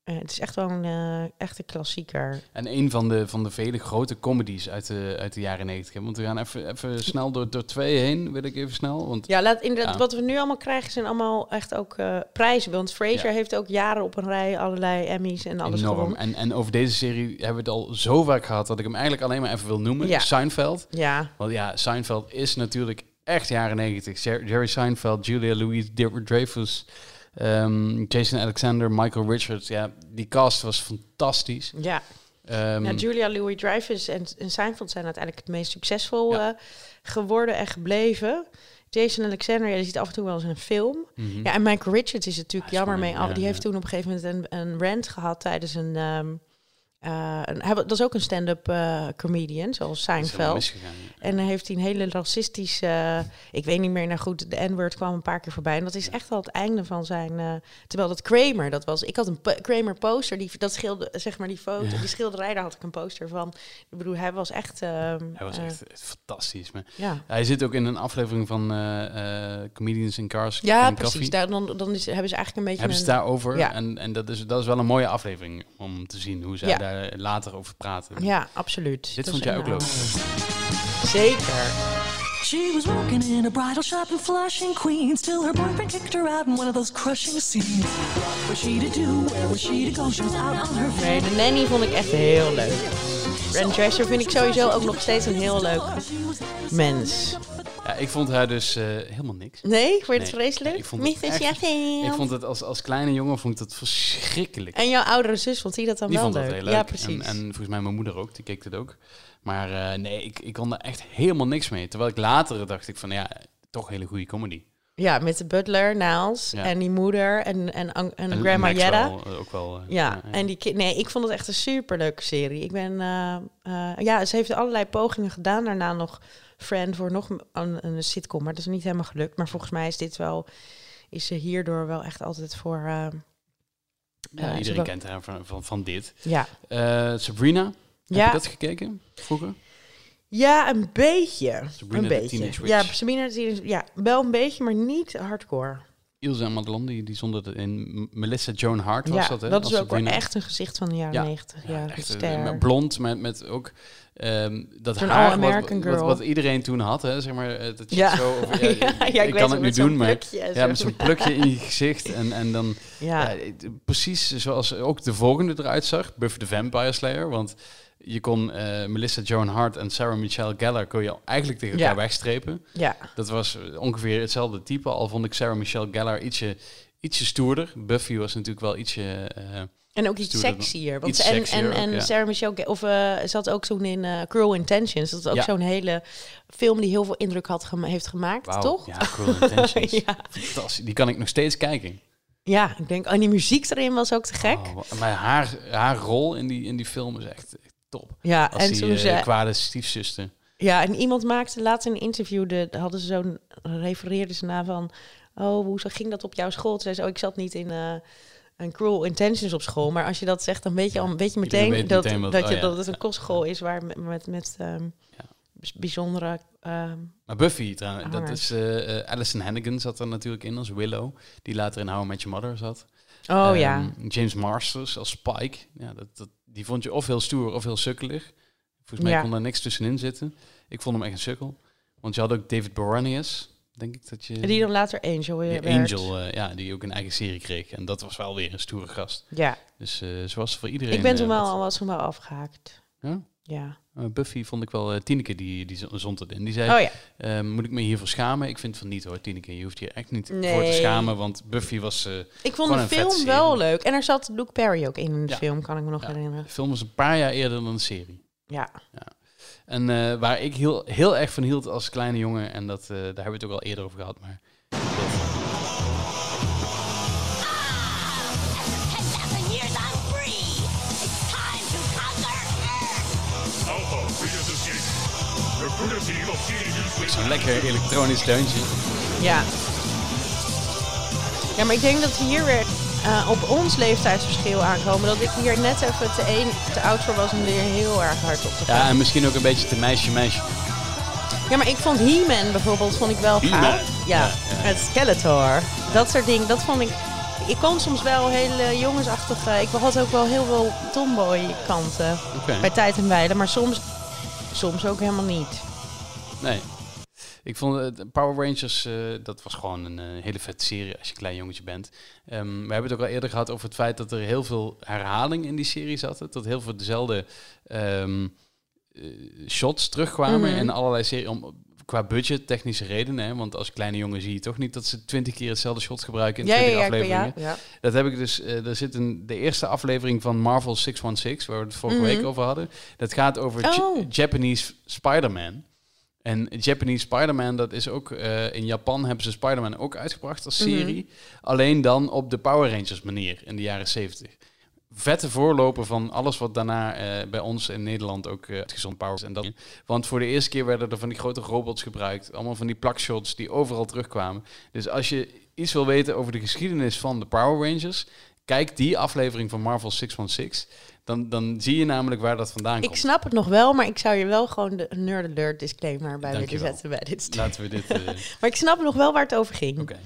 Eh, het is echt wel een eh, echte klassieker. En een van de, van de vele grote comedies uit de, uit de jaren negentig. Want we gaan even, even snel door, door twee heen, wil ik even snel. Want Ja, laat, inderdaad, Ja. wat we nu allemaal krijgen zijn allemaal echt ook eh, prijzen. Want Fraser Ja. heeft ook jaren op een rij allerlei Emmys en alles enorm. gewonnen. En, en over deze serie hebben we het al zo vaak gehad dat ik hem eigenlijk alleen maar even wil noemen. Ja. Seinfeld. Ja, Want ja, Seinfeld is natuurlijk echt jaren negentig. Jer- Jerry Seinfeld, Julia Louise Ehm, Jason Alexander, Michael Richards. Ja, die cast was fantastisch. ja. Ehm, Julia Louis-Dreyfus en, en Seinfeld zijn uiteindelijk het meest succesvol Ja. eh, geworden en gebleven. Jason Alexander, ja, die ziet af en toe wel eens een film. mhm. Ja, en Michael Richards is natuurlijk jammer mee af. Die heeft toen op een gegeven moment een, een rant gehad tijdens een... ehm, wa- dat is ook een stand-up eh, comedian, zoals Seinfeld. En dan heeft hij een hele racistische... ik weet niet meer, nou goed, de N-word kwam een paar keer voorbij. En dat is echt al het einde van zijn... eh, terwijl dat Kramer, dat was... Ik had een Kramer poster, die, dat scheelde, zeg maar die foto, die schilderij, daar had ik een poster van. Ik bedoel, hij was echt... ehm, Hij was echt fantastisch. Maar hij zit ook in een aflevering van Comedians in Cars Ja, precies. Coffee. Daar, dan, dan is, hebben ze eigenlijk een beetje hebben ze een... het daarover. Ja. En, en dat, is, dat is wel een mooie aflevering om te zien hoe zij Ja. Daar later over praten. Ja, absoluut. Dit Dat vond jij ook leuk. Zeker. She was working in a bridal shop in Flushing, Queens, till her boyfriend kicked her out in one of those crushing scenes. What was she to do? Where was she to go? She was out on her Nee, de nanny vond ik echt heel leuk. Brand Dresser vind ik sowieso ook nog steeds een heel leuk mens. Ja, ik vond haar dus eh, helemaal niks. Nee, vond je het vreselijk? nee, ik vond het echt-. Ik vond het als, als kleine jongen vond ik dat verschrikkelijk. En jouw oudere zus vond die dat dan Die wel vond leuk? dat heel leuk. Ja, En, precies. en volgens mij mijn moeder ook, die keek het ook. Maar eh, nee, ik, ik kon daar echt helemaal niks mee. Terwijl ik later dacht ik van ja, toch hele goede comedy. Ja, met de butler, Niles, Ja. en die moeder en, en, en, en En Grandma Jetta. ook wel. eh, Ja, en die kind. Nee, ik vond het echt een superleuke serie. Ik ben. ja, ze heeft allerlei pogingen gedaan. Daarna nog Friend voor nog een, een sitcom. Maar dat is niet helemaal gelukt. Maar volgens mij is dit wel. Is ze hierdoor wel echt altijd voor. eh, Ja, eh, iedereen kent haar van, van, van dit. Ja. Eh, Sabrina, heb Ja. je dat gekeken vroeger? ja, een beetje. Sabrina een beetje. Ja, Sabrina Ja, wel een beetje, maar niet hardcore. Ilse en Madelon, die, die zonder het in. Melissa Joan Hart was ja, dat, hè? dat is ook echt een gezicht van de jaren Ja. negentig. Ja, Ja, de echt eh, ster. met blond, met, met ook ehm, dat Zo'n haar wat, wat, iedereen toen had, hè, zeg maar. eh, Dat je Ja. zo Ja, ja, ja, ik kan het, nu doen, maar ja, met zo'n plukje in je gezicht en, en dan ja. ja, het- precies zoals ook de volgende eruit zag, Buffy the Vampire Slayer, want je kon eh, Melissa Joan Hart en Sarah Michelle Gellar kon je eigenlijk tegen elkaar Ja. wegstrepen. ja. Dat was ongeveer hetzelfde type, al vond ik Sarah Michelle Gellar ietsje, ietsje stoerder. Buffy was natuurlijk wel ietsje... eh, En ook iets sexier. Want iets en, sexier en, ook, ja. Sarah Michelle, of eh had ook zo'n in eh, Cruel Intentions. Dat is ook Ja. zo'n hele film die heel veel indruk had gema- heeft gemaakt, toch? Ja, Cruel Intentions. ja. Fantastisch. Die kan ik nog steeds kijken. Ja, ik denk, en die muziek erin was ook te gek. Oh, maar haar, haar rol in die, in die film is echt top. ja, Als en die toen eh, ze, kwade stiefzuster. ja, en iemand maakte laatst een interview, de, hadden ze zo'n, refereerde ze naar van, oh, hoe ging dat op jouw school? Toen zei ze, oh, ik zat niet in eh, een Cruel Intentions op school. Maar als je dat zegt, dan weet je, al, weet je meteen, weet dat, meteen wat- dat, oh je, ja, dat het een kostschool is waar met, met, met ehm, Ja. bijz- bijzondere... ehm, Maar Buffy, trouwens, dat is eh eh, Alison Hannigan zat er natuurlijk in als Willow, die later in How I Met Your Mother zat. oh Ehm, ja. James Marsters als Spike. Ja, dat, dat, die vond je of heel stoer of heel sukkelig. Volgens mij Ja. kon daar niks tussenin zitten. Ik vond hem echt een sukkel. Want je had ook David Boranius, denk ik dat je... En die dan later Angel weer werd. Angel, eh, ja, die ook een eigen serie kreeg. En dat was wel weer een stoere gast. Ja, Dus eh zoals voor iedereen... ik ben eh, toen wel, wat- was toen wel afgehaakt. Ja? Ja. Eh, Buffy vond ik wel... eh Tineke, die, die zo- zond het in. Die zei, Oh ja. eh, moet ik me hiervoor schamen? Ik vind van niet hoor, Tineke. Je hoeft je echt niet voor te schamen. Want Buffy was... eh, Ik vond de film wel leuk. En er zat Luke Perry ook in in de Ja. film, kan ik me nog Ja. herinneren. de film was een paar jaar eerder dan de serie. Ja. En waar ik heel, heel erg van hield als kleine jongen, en dat, daar hebben we het ook al eerder over gehad, maar... Teenagers Zo'n lekker elektronisch deuntje. Ja. Ja, maar ik denk dat hier weer eh, op ons leeftijdsverschil aankomen. Dat ik hier net even te, een, te oud voor was om er heel erg hard op te gaan. Ja, en misschien ook een beetje te meisje-meisje. Ja, maar ik vond He-Man bijvoorbeeld vond ik wel gaaf. Ja, Ja, het Skeletor. Dat soort dingen, dat vond ik... ik kon soms wel hele jongensachtige... Ik had ook wel heel veel tomboy kanten Oké. bij tijd en wijle. Maar soms, soms ook helemaal niet. Nee. Ik vond het Power Rangers, eh, dat was gewoon een eh, hele vette serie als je een klein jongetje bent. Ehm, we hebben het ook al eerder gehad over het feit dat er heel veel herhaling in die serie zat. Dat heel veel dezelfde ehm, eh, shots terugkwamen Mhm. in allerlei series. Om, qua budget, technische redenen. Hè? Want als kleine jongen zie je toch niet dat ze twintig keer hetzelfde shot gebruiken in Ja, ja, 20 ja, afleveringen. ja, ja. Dat heb ik dus. eh, er zit een, de eerste aflevering van Marvel 616, waar we het vorige Mhm. week over hadden. Dat gaat over Oh. Japanese Spider-Man. En Japanese Spider-Man, dat is ook eh, in Japan hebben ze Spider-Man ook uitgebracht als Mhm. serie. Alleen dan op de Power Rangers manier in de jaren 70. Vette voorloper van alles wat daarna eh, bij ons in Nederland ook eh uitgezonden Powers en dat. Want voor de eerste keer werden er van die grote robots gebruikt. Allemaal van die plakshots die overal terugkwamen. Dus als je iets wil weten over de geschiedenis van de Power Rangers, kijk die aflevering van Marvel 616. Dan, dan zie je namelijk waar dat vandaan Ik komt. snap het nog wel, maar ik zou je wel gewoon de nerd alert disclaimer bij willen zetten bij dit stuk. Laten we dit. eh, Maar ik snap nog wel waar het over ging. Oké.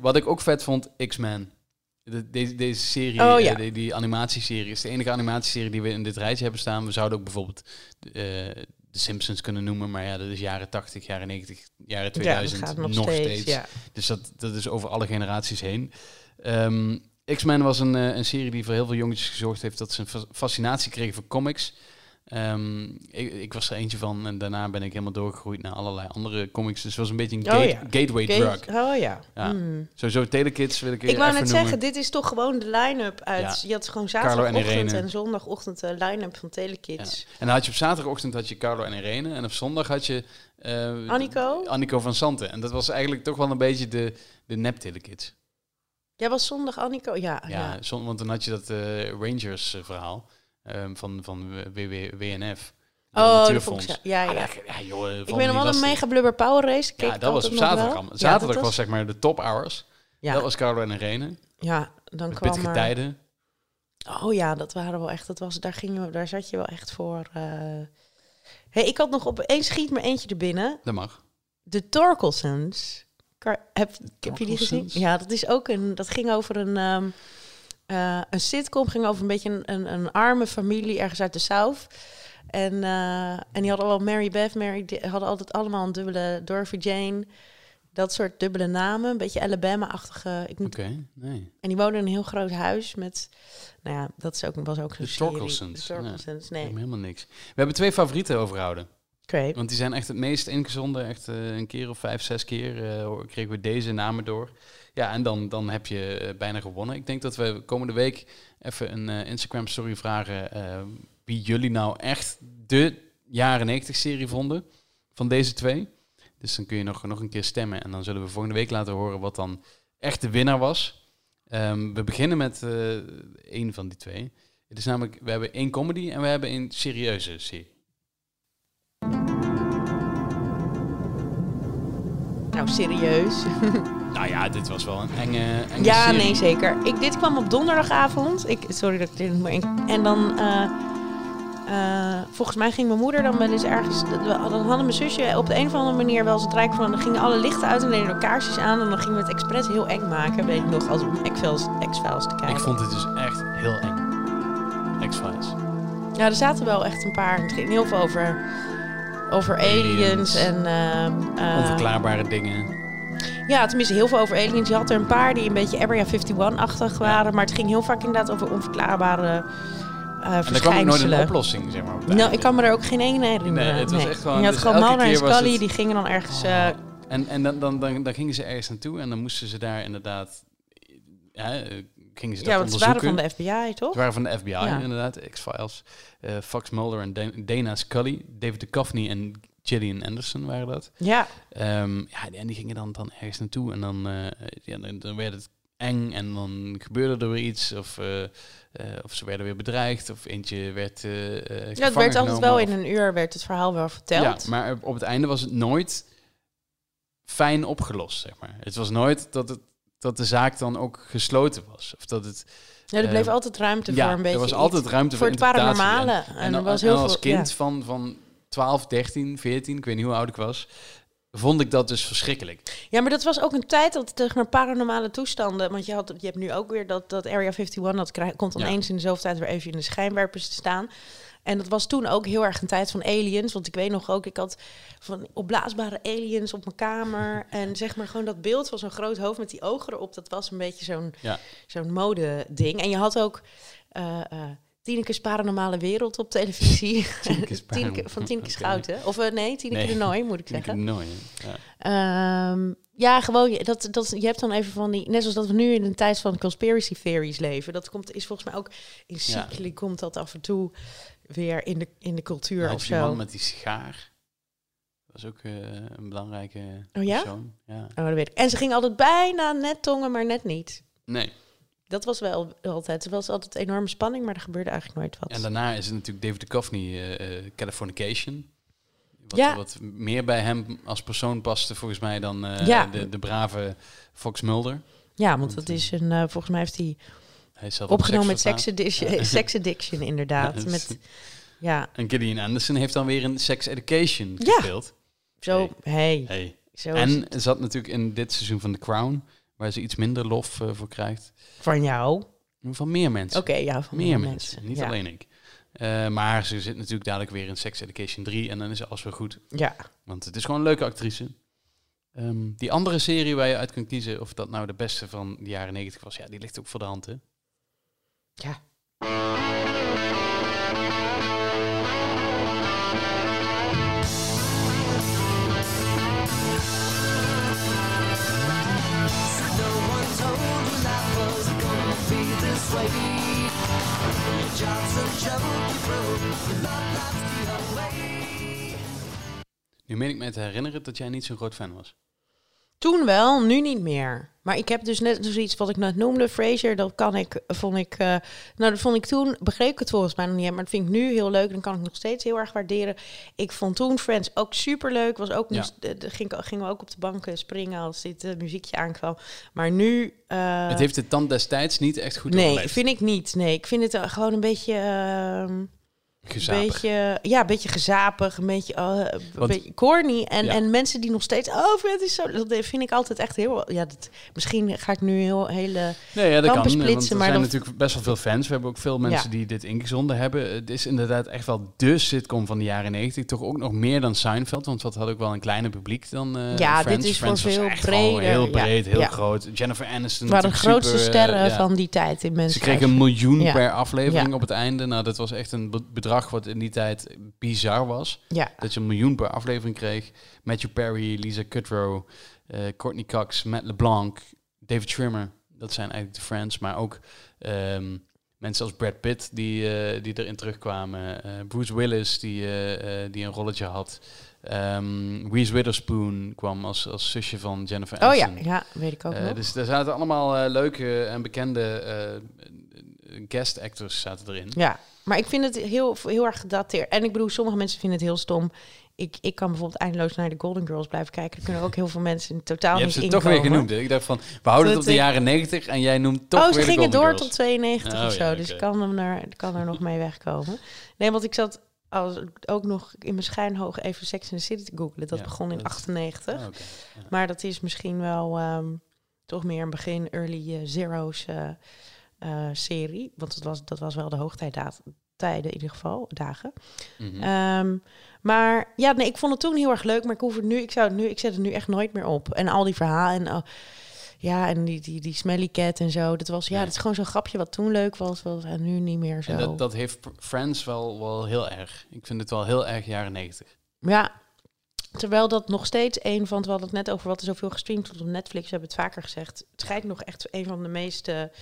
Wat ik ook vet vond, X-Men. De- deze, deze serie, Oh, eh, die, die animatieserie, is de enige animatieserie die we in dit rijtje hebben staan. We zouden ook bijvoorbeeld eh, de Simpsons kunnen noemen, maar ja, dat is jaren 80, jaren 90, jaren 2000 ja, dat nog, gaat nog, steeds. steeds. Ja. Dus dat, dat is over alle generaties heen. Ehm, X-Men was een, eh, een serie die voor heel veel jongetjes gezorgd heeft dat ze een fa- fascinatie kregen voor comics. Ehm, ik, ik was er eentje van en daarna ben ik helemaal doorgegroeid naar allerlei andere comics. Dus het was een beetje een Oh ja. gateway Gate- drug. Oh ja. Ja. Hmm. Sowieso Telekids wil ik Ik wou even net noemen. zeggen, dit is toch gewoon de line-up uit... Ja. Je had gewoon en zaterdagochtend en, Irene. zondagochtend de line-up van. Telekids. En dan had je op zaterdagochtend had je Carlo en Irene. En op zondag had je... eh, Annico? Annico van Santen. En dat was eigenlijk toch wel een beetje de, de nep Telekids. Jij was zondag Annico? Ja. Ja, zon- want dan had je dat eh, Rangers eh, ehm, van, van WW, WNF. Oh, de Natuurfonds. Ja, ja. Ah, ja, joh, Ik weet me nog wel een mega blubber power race. Keek Ja, ik dat was op zaterdag. Zaterdag was zeg maar de top hours. Ja, Dat was Carlo en Irene. ja dan Met kwam pittige er... tijden. Oh ja, dat waren wel echt... Dat was, daar, gingen we, daar zat je wel echt voor... eh. Hey, ik had nog opeens schiet me eentje er binnen. Dat mag. De Torkelsons. Kar- Heb, heb je die gezien? Ja, dat is ook een. Dat ging over een. ehm, eh, een sitcom ging over een beetje een, een, een arme familie ergens uit de South. En, eh, en die hadden allemaal Mary Beth, Mary die hadden altijd allemaal een dubbele Dorothy Jane. Dat soort dubbele namen, een beetje Alabama-achtige. Oké, nee. En die woonden in een heel groot huis met, nou ja, dat is ook, was ook zo'n De serie. Torkelsons. De Torkelsons, Nee. nee. Helemaal niks. We hebben twee favorieten overgehouden. Oké. Want die zijn echt het meest ingezonden. Echt eh, een keer of vijf, zes keer kregen we deze namen door. Ja, en dan, dan heb je eh, bijna gewonnen. Ik denk dat we komende week even een eh, Instagram story vragen... eh, wie jullie nou echt de jaren 90 serie vonden van deze twee. Dus dan kun je nog, nog een keer stemmen. En dan zullen we volgende week laten horen wat dan echt de winnaar was. Ehm, we beginnen met één van die twee. Het is namelijk, we hebben één comedy en we hebben één serieuze serie. Nou, serieus. Nou ja, dit was wel een enge, enge Ja, serie. nee, zeker. Ik, dit kwam op donderdagavond. Ik, sorry dat ik dit in- En dan... eh, eh, volgens mij ging mijn moeder dan wel eens ergens... Dan hadden mijn zusje op de een of andere manier wel eens het rijk van... Dan gingen alle lichten uit en deden er kaarsjes aan. En dan gingen we het expres heel eng maken. Weet ik nog, als om X-Files te kijken. Ik vond het dus echt heel eng. X-Files. Ja, er zaten wel echt een paar. Het ging heel veel over, over aliens, Aliens. en... ehm, eh, Onverklaarbare dingen. Ja, tenminste heel veel over aliens. Je had er een paar die een beetje Area 51-achtig waren. Maar het ging heel vaak inderdaad over onverklaarbare eh En er kwam ook nooit een oplossing, zeg maar. Nou, ik kan me er ook geen één herinneren. Nee, het was echt gewoon- Je had dus gewoon Mulder en keer was Scully, het- die gingen dan ergens... eh, En, en dan, dan, dan, dan gingen ze ergens naartoe en dan moesten ze daar inderdaad... Ja, gingen ze dat ja, want ze waren van de FBI, toch? Ze waren van de FBI, Ja. inderdaad. X-Files. Eh, Fox Mulder en Dan- Dana Scully. David Duchovny en Gillian Anderson waren dat. Ja, Ehm, ja, en die gingen dan, dan ergens naartoe en dan, eh, ja, dan, dan werd het eng en dan gebeurde er weer iets. Of, eh, of ze werden weer bedreigd of eentje werd ja het werd altijd wel in een uur werd het verhaal wel verteld. Ja, maar op het einde was het nooit fijn opgelost, zeg maar. Het was nooit dat, het, dat de zaak dan ook gesloten was. Of dat het... Ja, er bleef eh, altijd ruimte ja, voor een beetje er was altijd ruimte voor voor, het paranormale. En, En, en, er was heel als veel, kind ja. van, van 12, 13, 14, ik weet niet hoe oud ik was... vond ik dat dus verschrikkelijk. Ja, maar dat was ook een tijd dat zeg maar paranormale toestanden. Want je, had, je hebt nu ook weer dat, dat Area 51, dat krijg, komt dan Ja. eens in dezelfde tijd weer even in de schijnwerpers te staan. En dat was toen ook heel erg een tijd van aliens. Want ik weet nog ook, ik had van opblaasbare aliens op mijn kamer. En zeg maar gewoon dat beeld van zo'n groot hoofd met die ogen erop. Dat was een beetje zo'n Ja. zo'n mode-ding. En je had ook eh eh Tineke's Paranormale Wereld op televisie. Paranormale- van Tineke. Schouten. Of eh, nee, Tineke Nee. de Nooi, moet ik zeggen. nooit. Ja. Ehm, ja, gewoon, je- dat, dat, je hebt dan even van die... Net zoals dat we nu in een tijd van conspiracy theories leven. Dat komt, is volgens mij ook in Ja. cycli komt dat af en toe weer in de, in de cultuur of of die zo. man met die sigaar. Dat was ook eh, een belangrijke Oh ja? persoon. Ja. Oh, dat weet ik. En ze ging altijd bijna net tongen, maar net niet. Nee. Dat was wel altijd. Er was altijd enorme spanning, maar er gebeurde eigenlijk nooit wat. En daarna is het natuurlijk David Duchovny, eh, Californication. Wat, Ja. wat meer bij hem als persoon paste volgens mij dan Ja. de, de brave Fox Mulder. ja, want dat is een... volgens mij heeft hij Opgenomen met Sex. Addiction, Sex Addiction inderdaad. Ja, met, ja, En Gillian Anderson heeft dan weer in Sex Education Ja. gespeeld. zo... Hey, Hey. zo En zat natuurlijk in dit seizoen van The Crown, waar ze iets minder lof eh, voor krijgt. Van jou? Van meer mensen. Oké, ja, van meer meer mensen. mensen. Niet Ja. alleen ik. Eh, maar ze zit natuurlijk dadelijk weer in Sex Education 3 en dan is alles weer goed. Ja. Want het is gewoon een leuke actrice. Ehm, die andere serie waar je uit kan kiezen of dat nou de beste van de jaren 90 was, ja, die ligt ook voor de hand, hè? Nu meen ik me te herinneren dat jij niet zo'n groot fan was. Toen wel, nu niet meer. Maar ik heb dus net zoiets wat ik net noemde, Fraser, dat kan ik, vond ik, eh, nou dat vond ik toen, begreep ik het volgens mij nog niet, maar dat vind ik nu heel leuk, dan kan ik nog steeds heel erg waarderen. Ik vond toen Friends ook super leuk, was ook, Ja. eh, ging, gingen we ook op de banken springen als dit eh, muziekje aankwam. Maar nu... het heeft de tand destijds niet echt goed nee, overleefd. vind ik niet. Nee, ik vind het gewoon een beetje... Gezapig. beetje, ja, een beetje gezapig, een beetje, eh, een Want- beetje corny. En, Ja. en mensen die nog steeds, oh, het is zo, dat vind ik altijd echt heel, ja, dat, misschien ga ik nu heel hele Nee, ja, dat kan. splitsen, want er maar zijn dat- natuurlijk best wel veel fans. We hebben ook veel mensen Ja. die dit ingezonden hebben. Het is inderdaad echt wel de sitcom van de jaren 90. Toch ook nog meer dan Seinfeld, want dat had ook wel een kleiner publiek dan eh Ja, Friends. dit is Friends voor was veel breder, heel breed, heel groot. Jennifer Aniston waren de grootste super, eh, sterren van die tijd in mensen. Ze kregen een miljoen per aflevering op het einde. Nou, dat was echt een be- bedrag wat in die tijd bizar was. Ja. Dat je een miljoen per aflevering kreeg. Matthew Perry, Lisa Kudrow, eh, Courtney Cox, Matt LeBlanc, David Schwimmer. Dat zijn eigenlijk de friends. Maar ook ehm, mensen als Brad Pitt die, eh, die erin terugkwamen. Eh, Bruce Willis die, die een rolletje had. Ehm Reese Witherspoon kwam als, als zusje van Jennifer Oh ja, Aniston. ja, weet ik ook nog. dus er zaten allemaal leuke en bekende eh, guest actors zaten erin. Ja, maar ik vind het heel, heel erg gedateerd. En ik bedoel, sommige mensen vinden het heel stom. Ik, ik kan bijvoorbeeld eindeloos naar de Golden Girls blijven kijken. Er kunnen ook heel veel mensen totaal Je niet hebt ze toch weer genoemd. Hè? Ik dacht van, we houden het op de ik- jaren 90 en jij noemt toch oh, weer ze de gingen door tot 92 Oh, of zo. ja, Dus ik kan, hem er, kan er nog mee wegkomen. Nee, want ik zat als, ook nog in mijn schijnhoog even Sex in the City te googlen. Dat Ja, begon in dat- 98. Oh, oké. Ja. Maar dat is misschien wel ehm, toch meer een begin early eh, zero's eh, eh, serie. Want dat was, dat was wel de hoogtijdagen tijden in ieder geval, dagen. Mhm. Ehm, maar ja, nee, ik vond het toen heel erg leuk, maar ik hoef het nu, ik zou het nu, ik zet het nu echt nooit meer op. En al die verhalen en oh, ja, en die, die, die smelly cat en zo. Dat was ja, Nee. dat is gewoon zo'n grapje wat toen leuk was, was en nu niet meer zo. En dat, dat heeft Friends wel, wel heel erg. Ik vind het wel heel erg jaren 90. Ja, terwijl dat nog steeds een van, we hadden het net over wat er zoveel gestreamd wordt op Netflix, we hebben het vaker gezegd. Het schijnt nog echt een van de meeste.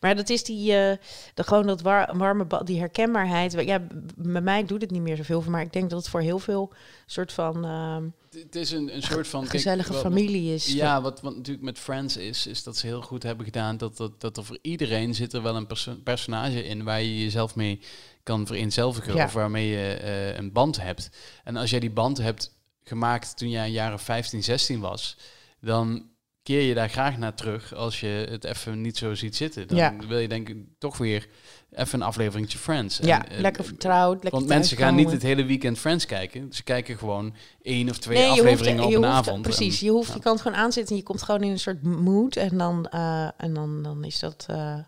Maar dat is die, de, gewoon dat war- warme, die herkenbaarheid. Ja, bij mij doet het niet meer zoveel, maar ik denk dat het voor heel veel soort van ehm, Het- is een, een soort van... gezellige wat- familie is. Ja, wat, wat natuurlijk met Friends is, is dat ze heel goed hebben gedaan dat, dat, dat er voor iedereen zit er wel een perso- personage in waar je jezelf mee kan vereenzelvigen Ja. of waarmee je eh, een band hebt. En als jij die band hebt gemaakt toen jij een jaar of 15, 16 was, dan keer je daar graag naar terug als je het even niet zo ziet zitten. Dan Ja. wil je denk ik toch weer even een afleveringetje Friends. Ja, En, lekker vertrouwd. Lekker Want mensen gaan niet het hele weekend Friends kijken. Ze kijken gewoon één of twee Nee, je hoeft, afleveringen op een hoeft- avond. Precies, En- je, hoeft, ja. je kan het gewoon aanzetten en je komt gewoon in een soort mood. En dan, eh, en dan, dan is dat... eh,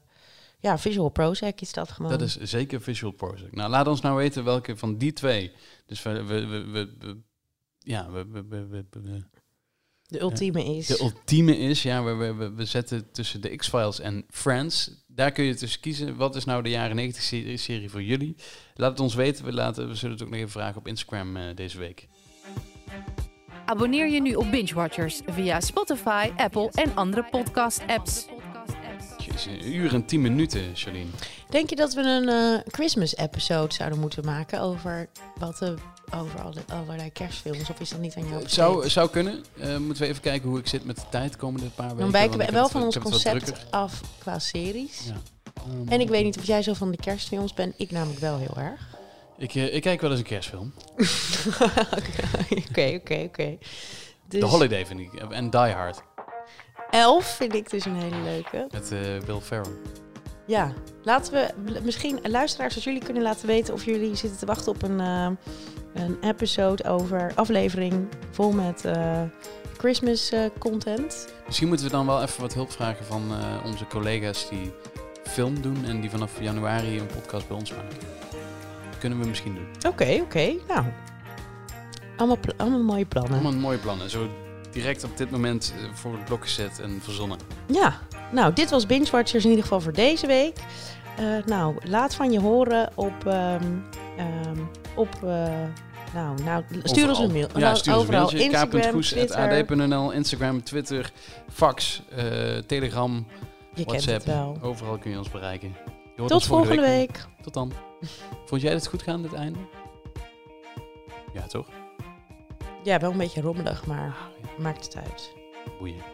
ja, visual Prozac is dat gewoon. Dat is zeker Visual Prozac. Nou, laat ons nou weten welke van die twee. Dus we, we- we- ja, we, we, we, we- we- de ultieme is. de ultieme is. Ja, we, we, we, we zetten tussen de X-Files en Friends. Daar kun je tussen kiezen. Wat is nou de jaren 90 serie, serie voor jullie? Laat het ons weten. We, laten, we zullen het ook nog even vragen op Instagram eh, deze week. Abonneer je nu op Binge Watchers via Spotify, Apple en andere podcast-apps. Een uur en tien minuten, Charlene. Denk je dat we een eh, Christmas episode zouden moeten maken over wat de over alle, allerlei kerstfilms? Of is dat niet aan jou Het zou, zou kunnen. Eh, moeten we even kijken hoe ik zit met de tijd de komende paar weken. Dan wijken we wel van ons concept af qua series. Ja. En ik weet niet of jij zo van de kerstfilms bent. Ik namelijk wel heel erg. Ik, eh, ik kijk wel eens een kerstfilm. Oké, oké, oké. Dus The Holiday vind ik. En Die Hard. Elf vind ik dus een hele leuke. Met eh Will Ferrell. Ja, laten we misschien luisteraars als jullie kunnen laten weten of jullie zitten te wachten op een, een episode over aflevering vol met eh, Christmas eh, content. Misschien moeten we dan wel even wat hulp vragen van eh, onze collega's die film doen en die vanaf januari een podcast bij ons maken. Dat kunnen we misschien doen. Oké, oké. Nou, allemaal, allemaal mooie plannen. Allemaal mooie plannen. Zo direct op dit moment voor het blok gezet en verzonnen. Ja, nou, dit was Binge Watchers in ieder geval voor deze week. Eh, nou, laat van je horen op. ehm, ehm, op eh, nou, nou, stuur ons een mail. Ja, Nou, stuur ons een overal. mailtje. Instagram, Twitter. k.goes.ad.nl, Instagram, Twitter, fax, eh, Telegram, Je WhatsApp. Overal kun je ons bereiken. Je Tot volgende week. Tot dan. Vond jij het goed gaan, dit einde? Ja, toch? Ja, wel een beetje rommelig, maar Ah, maakt het uit. Boeien.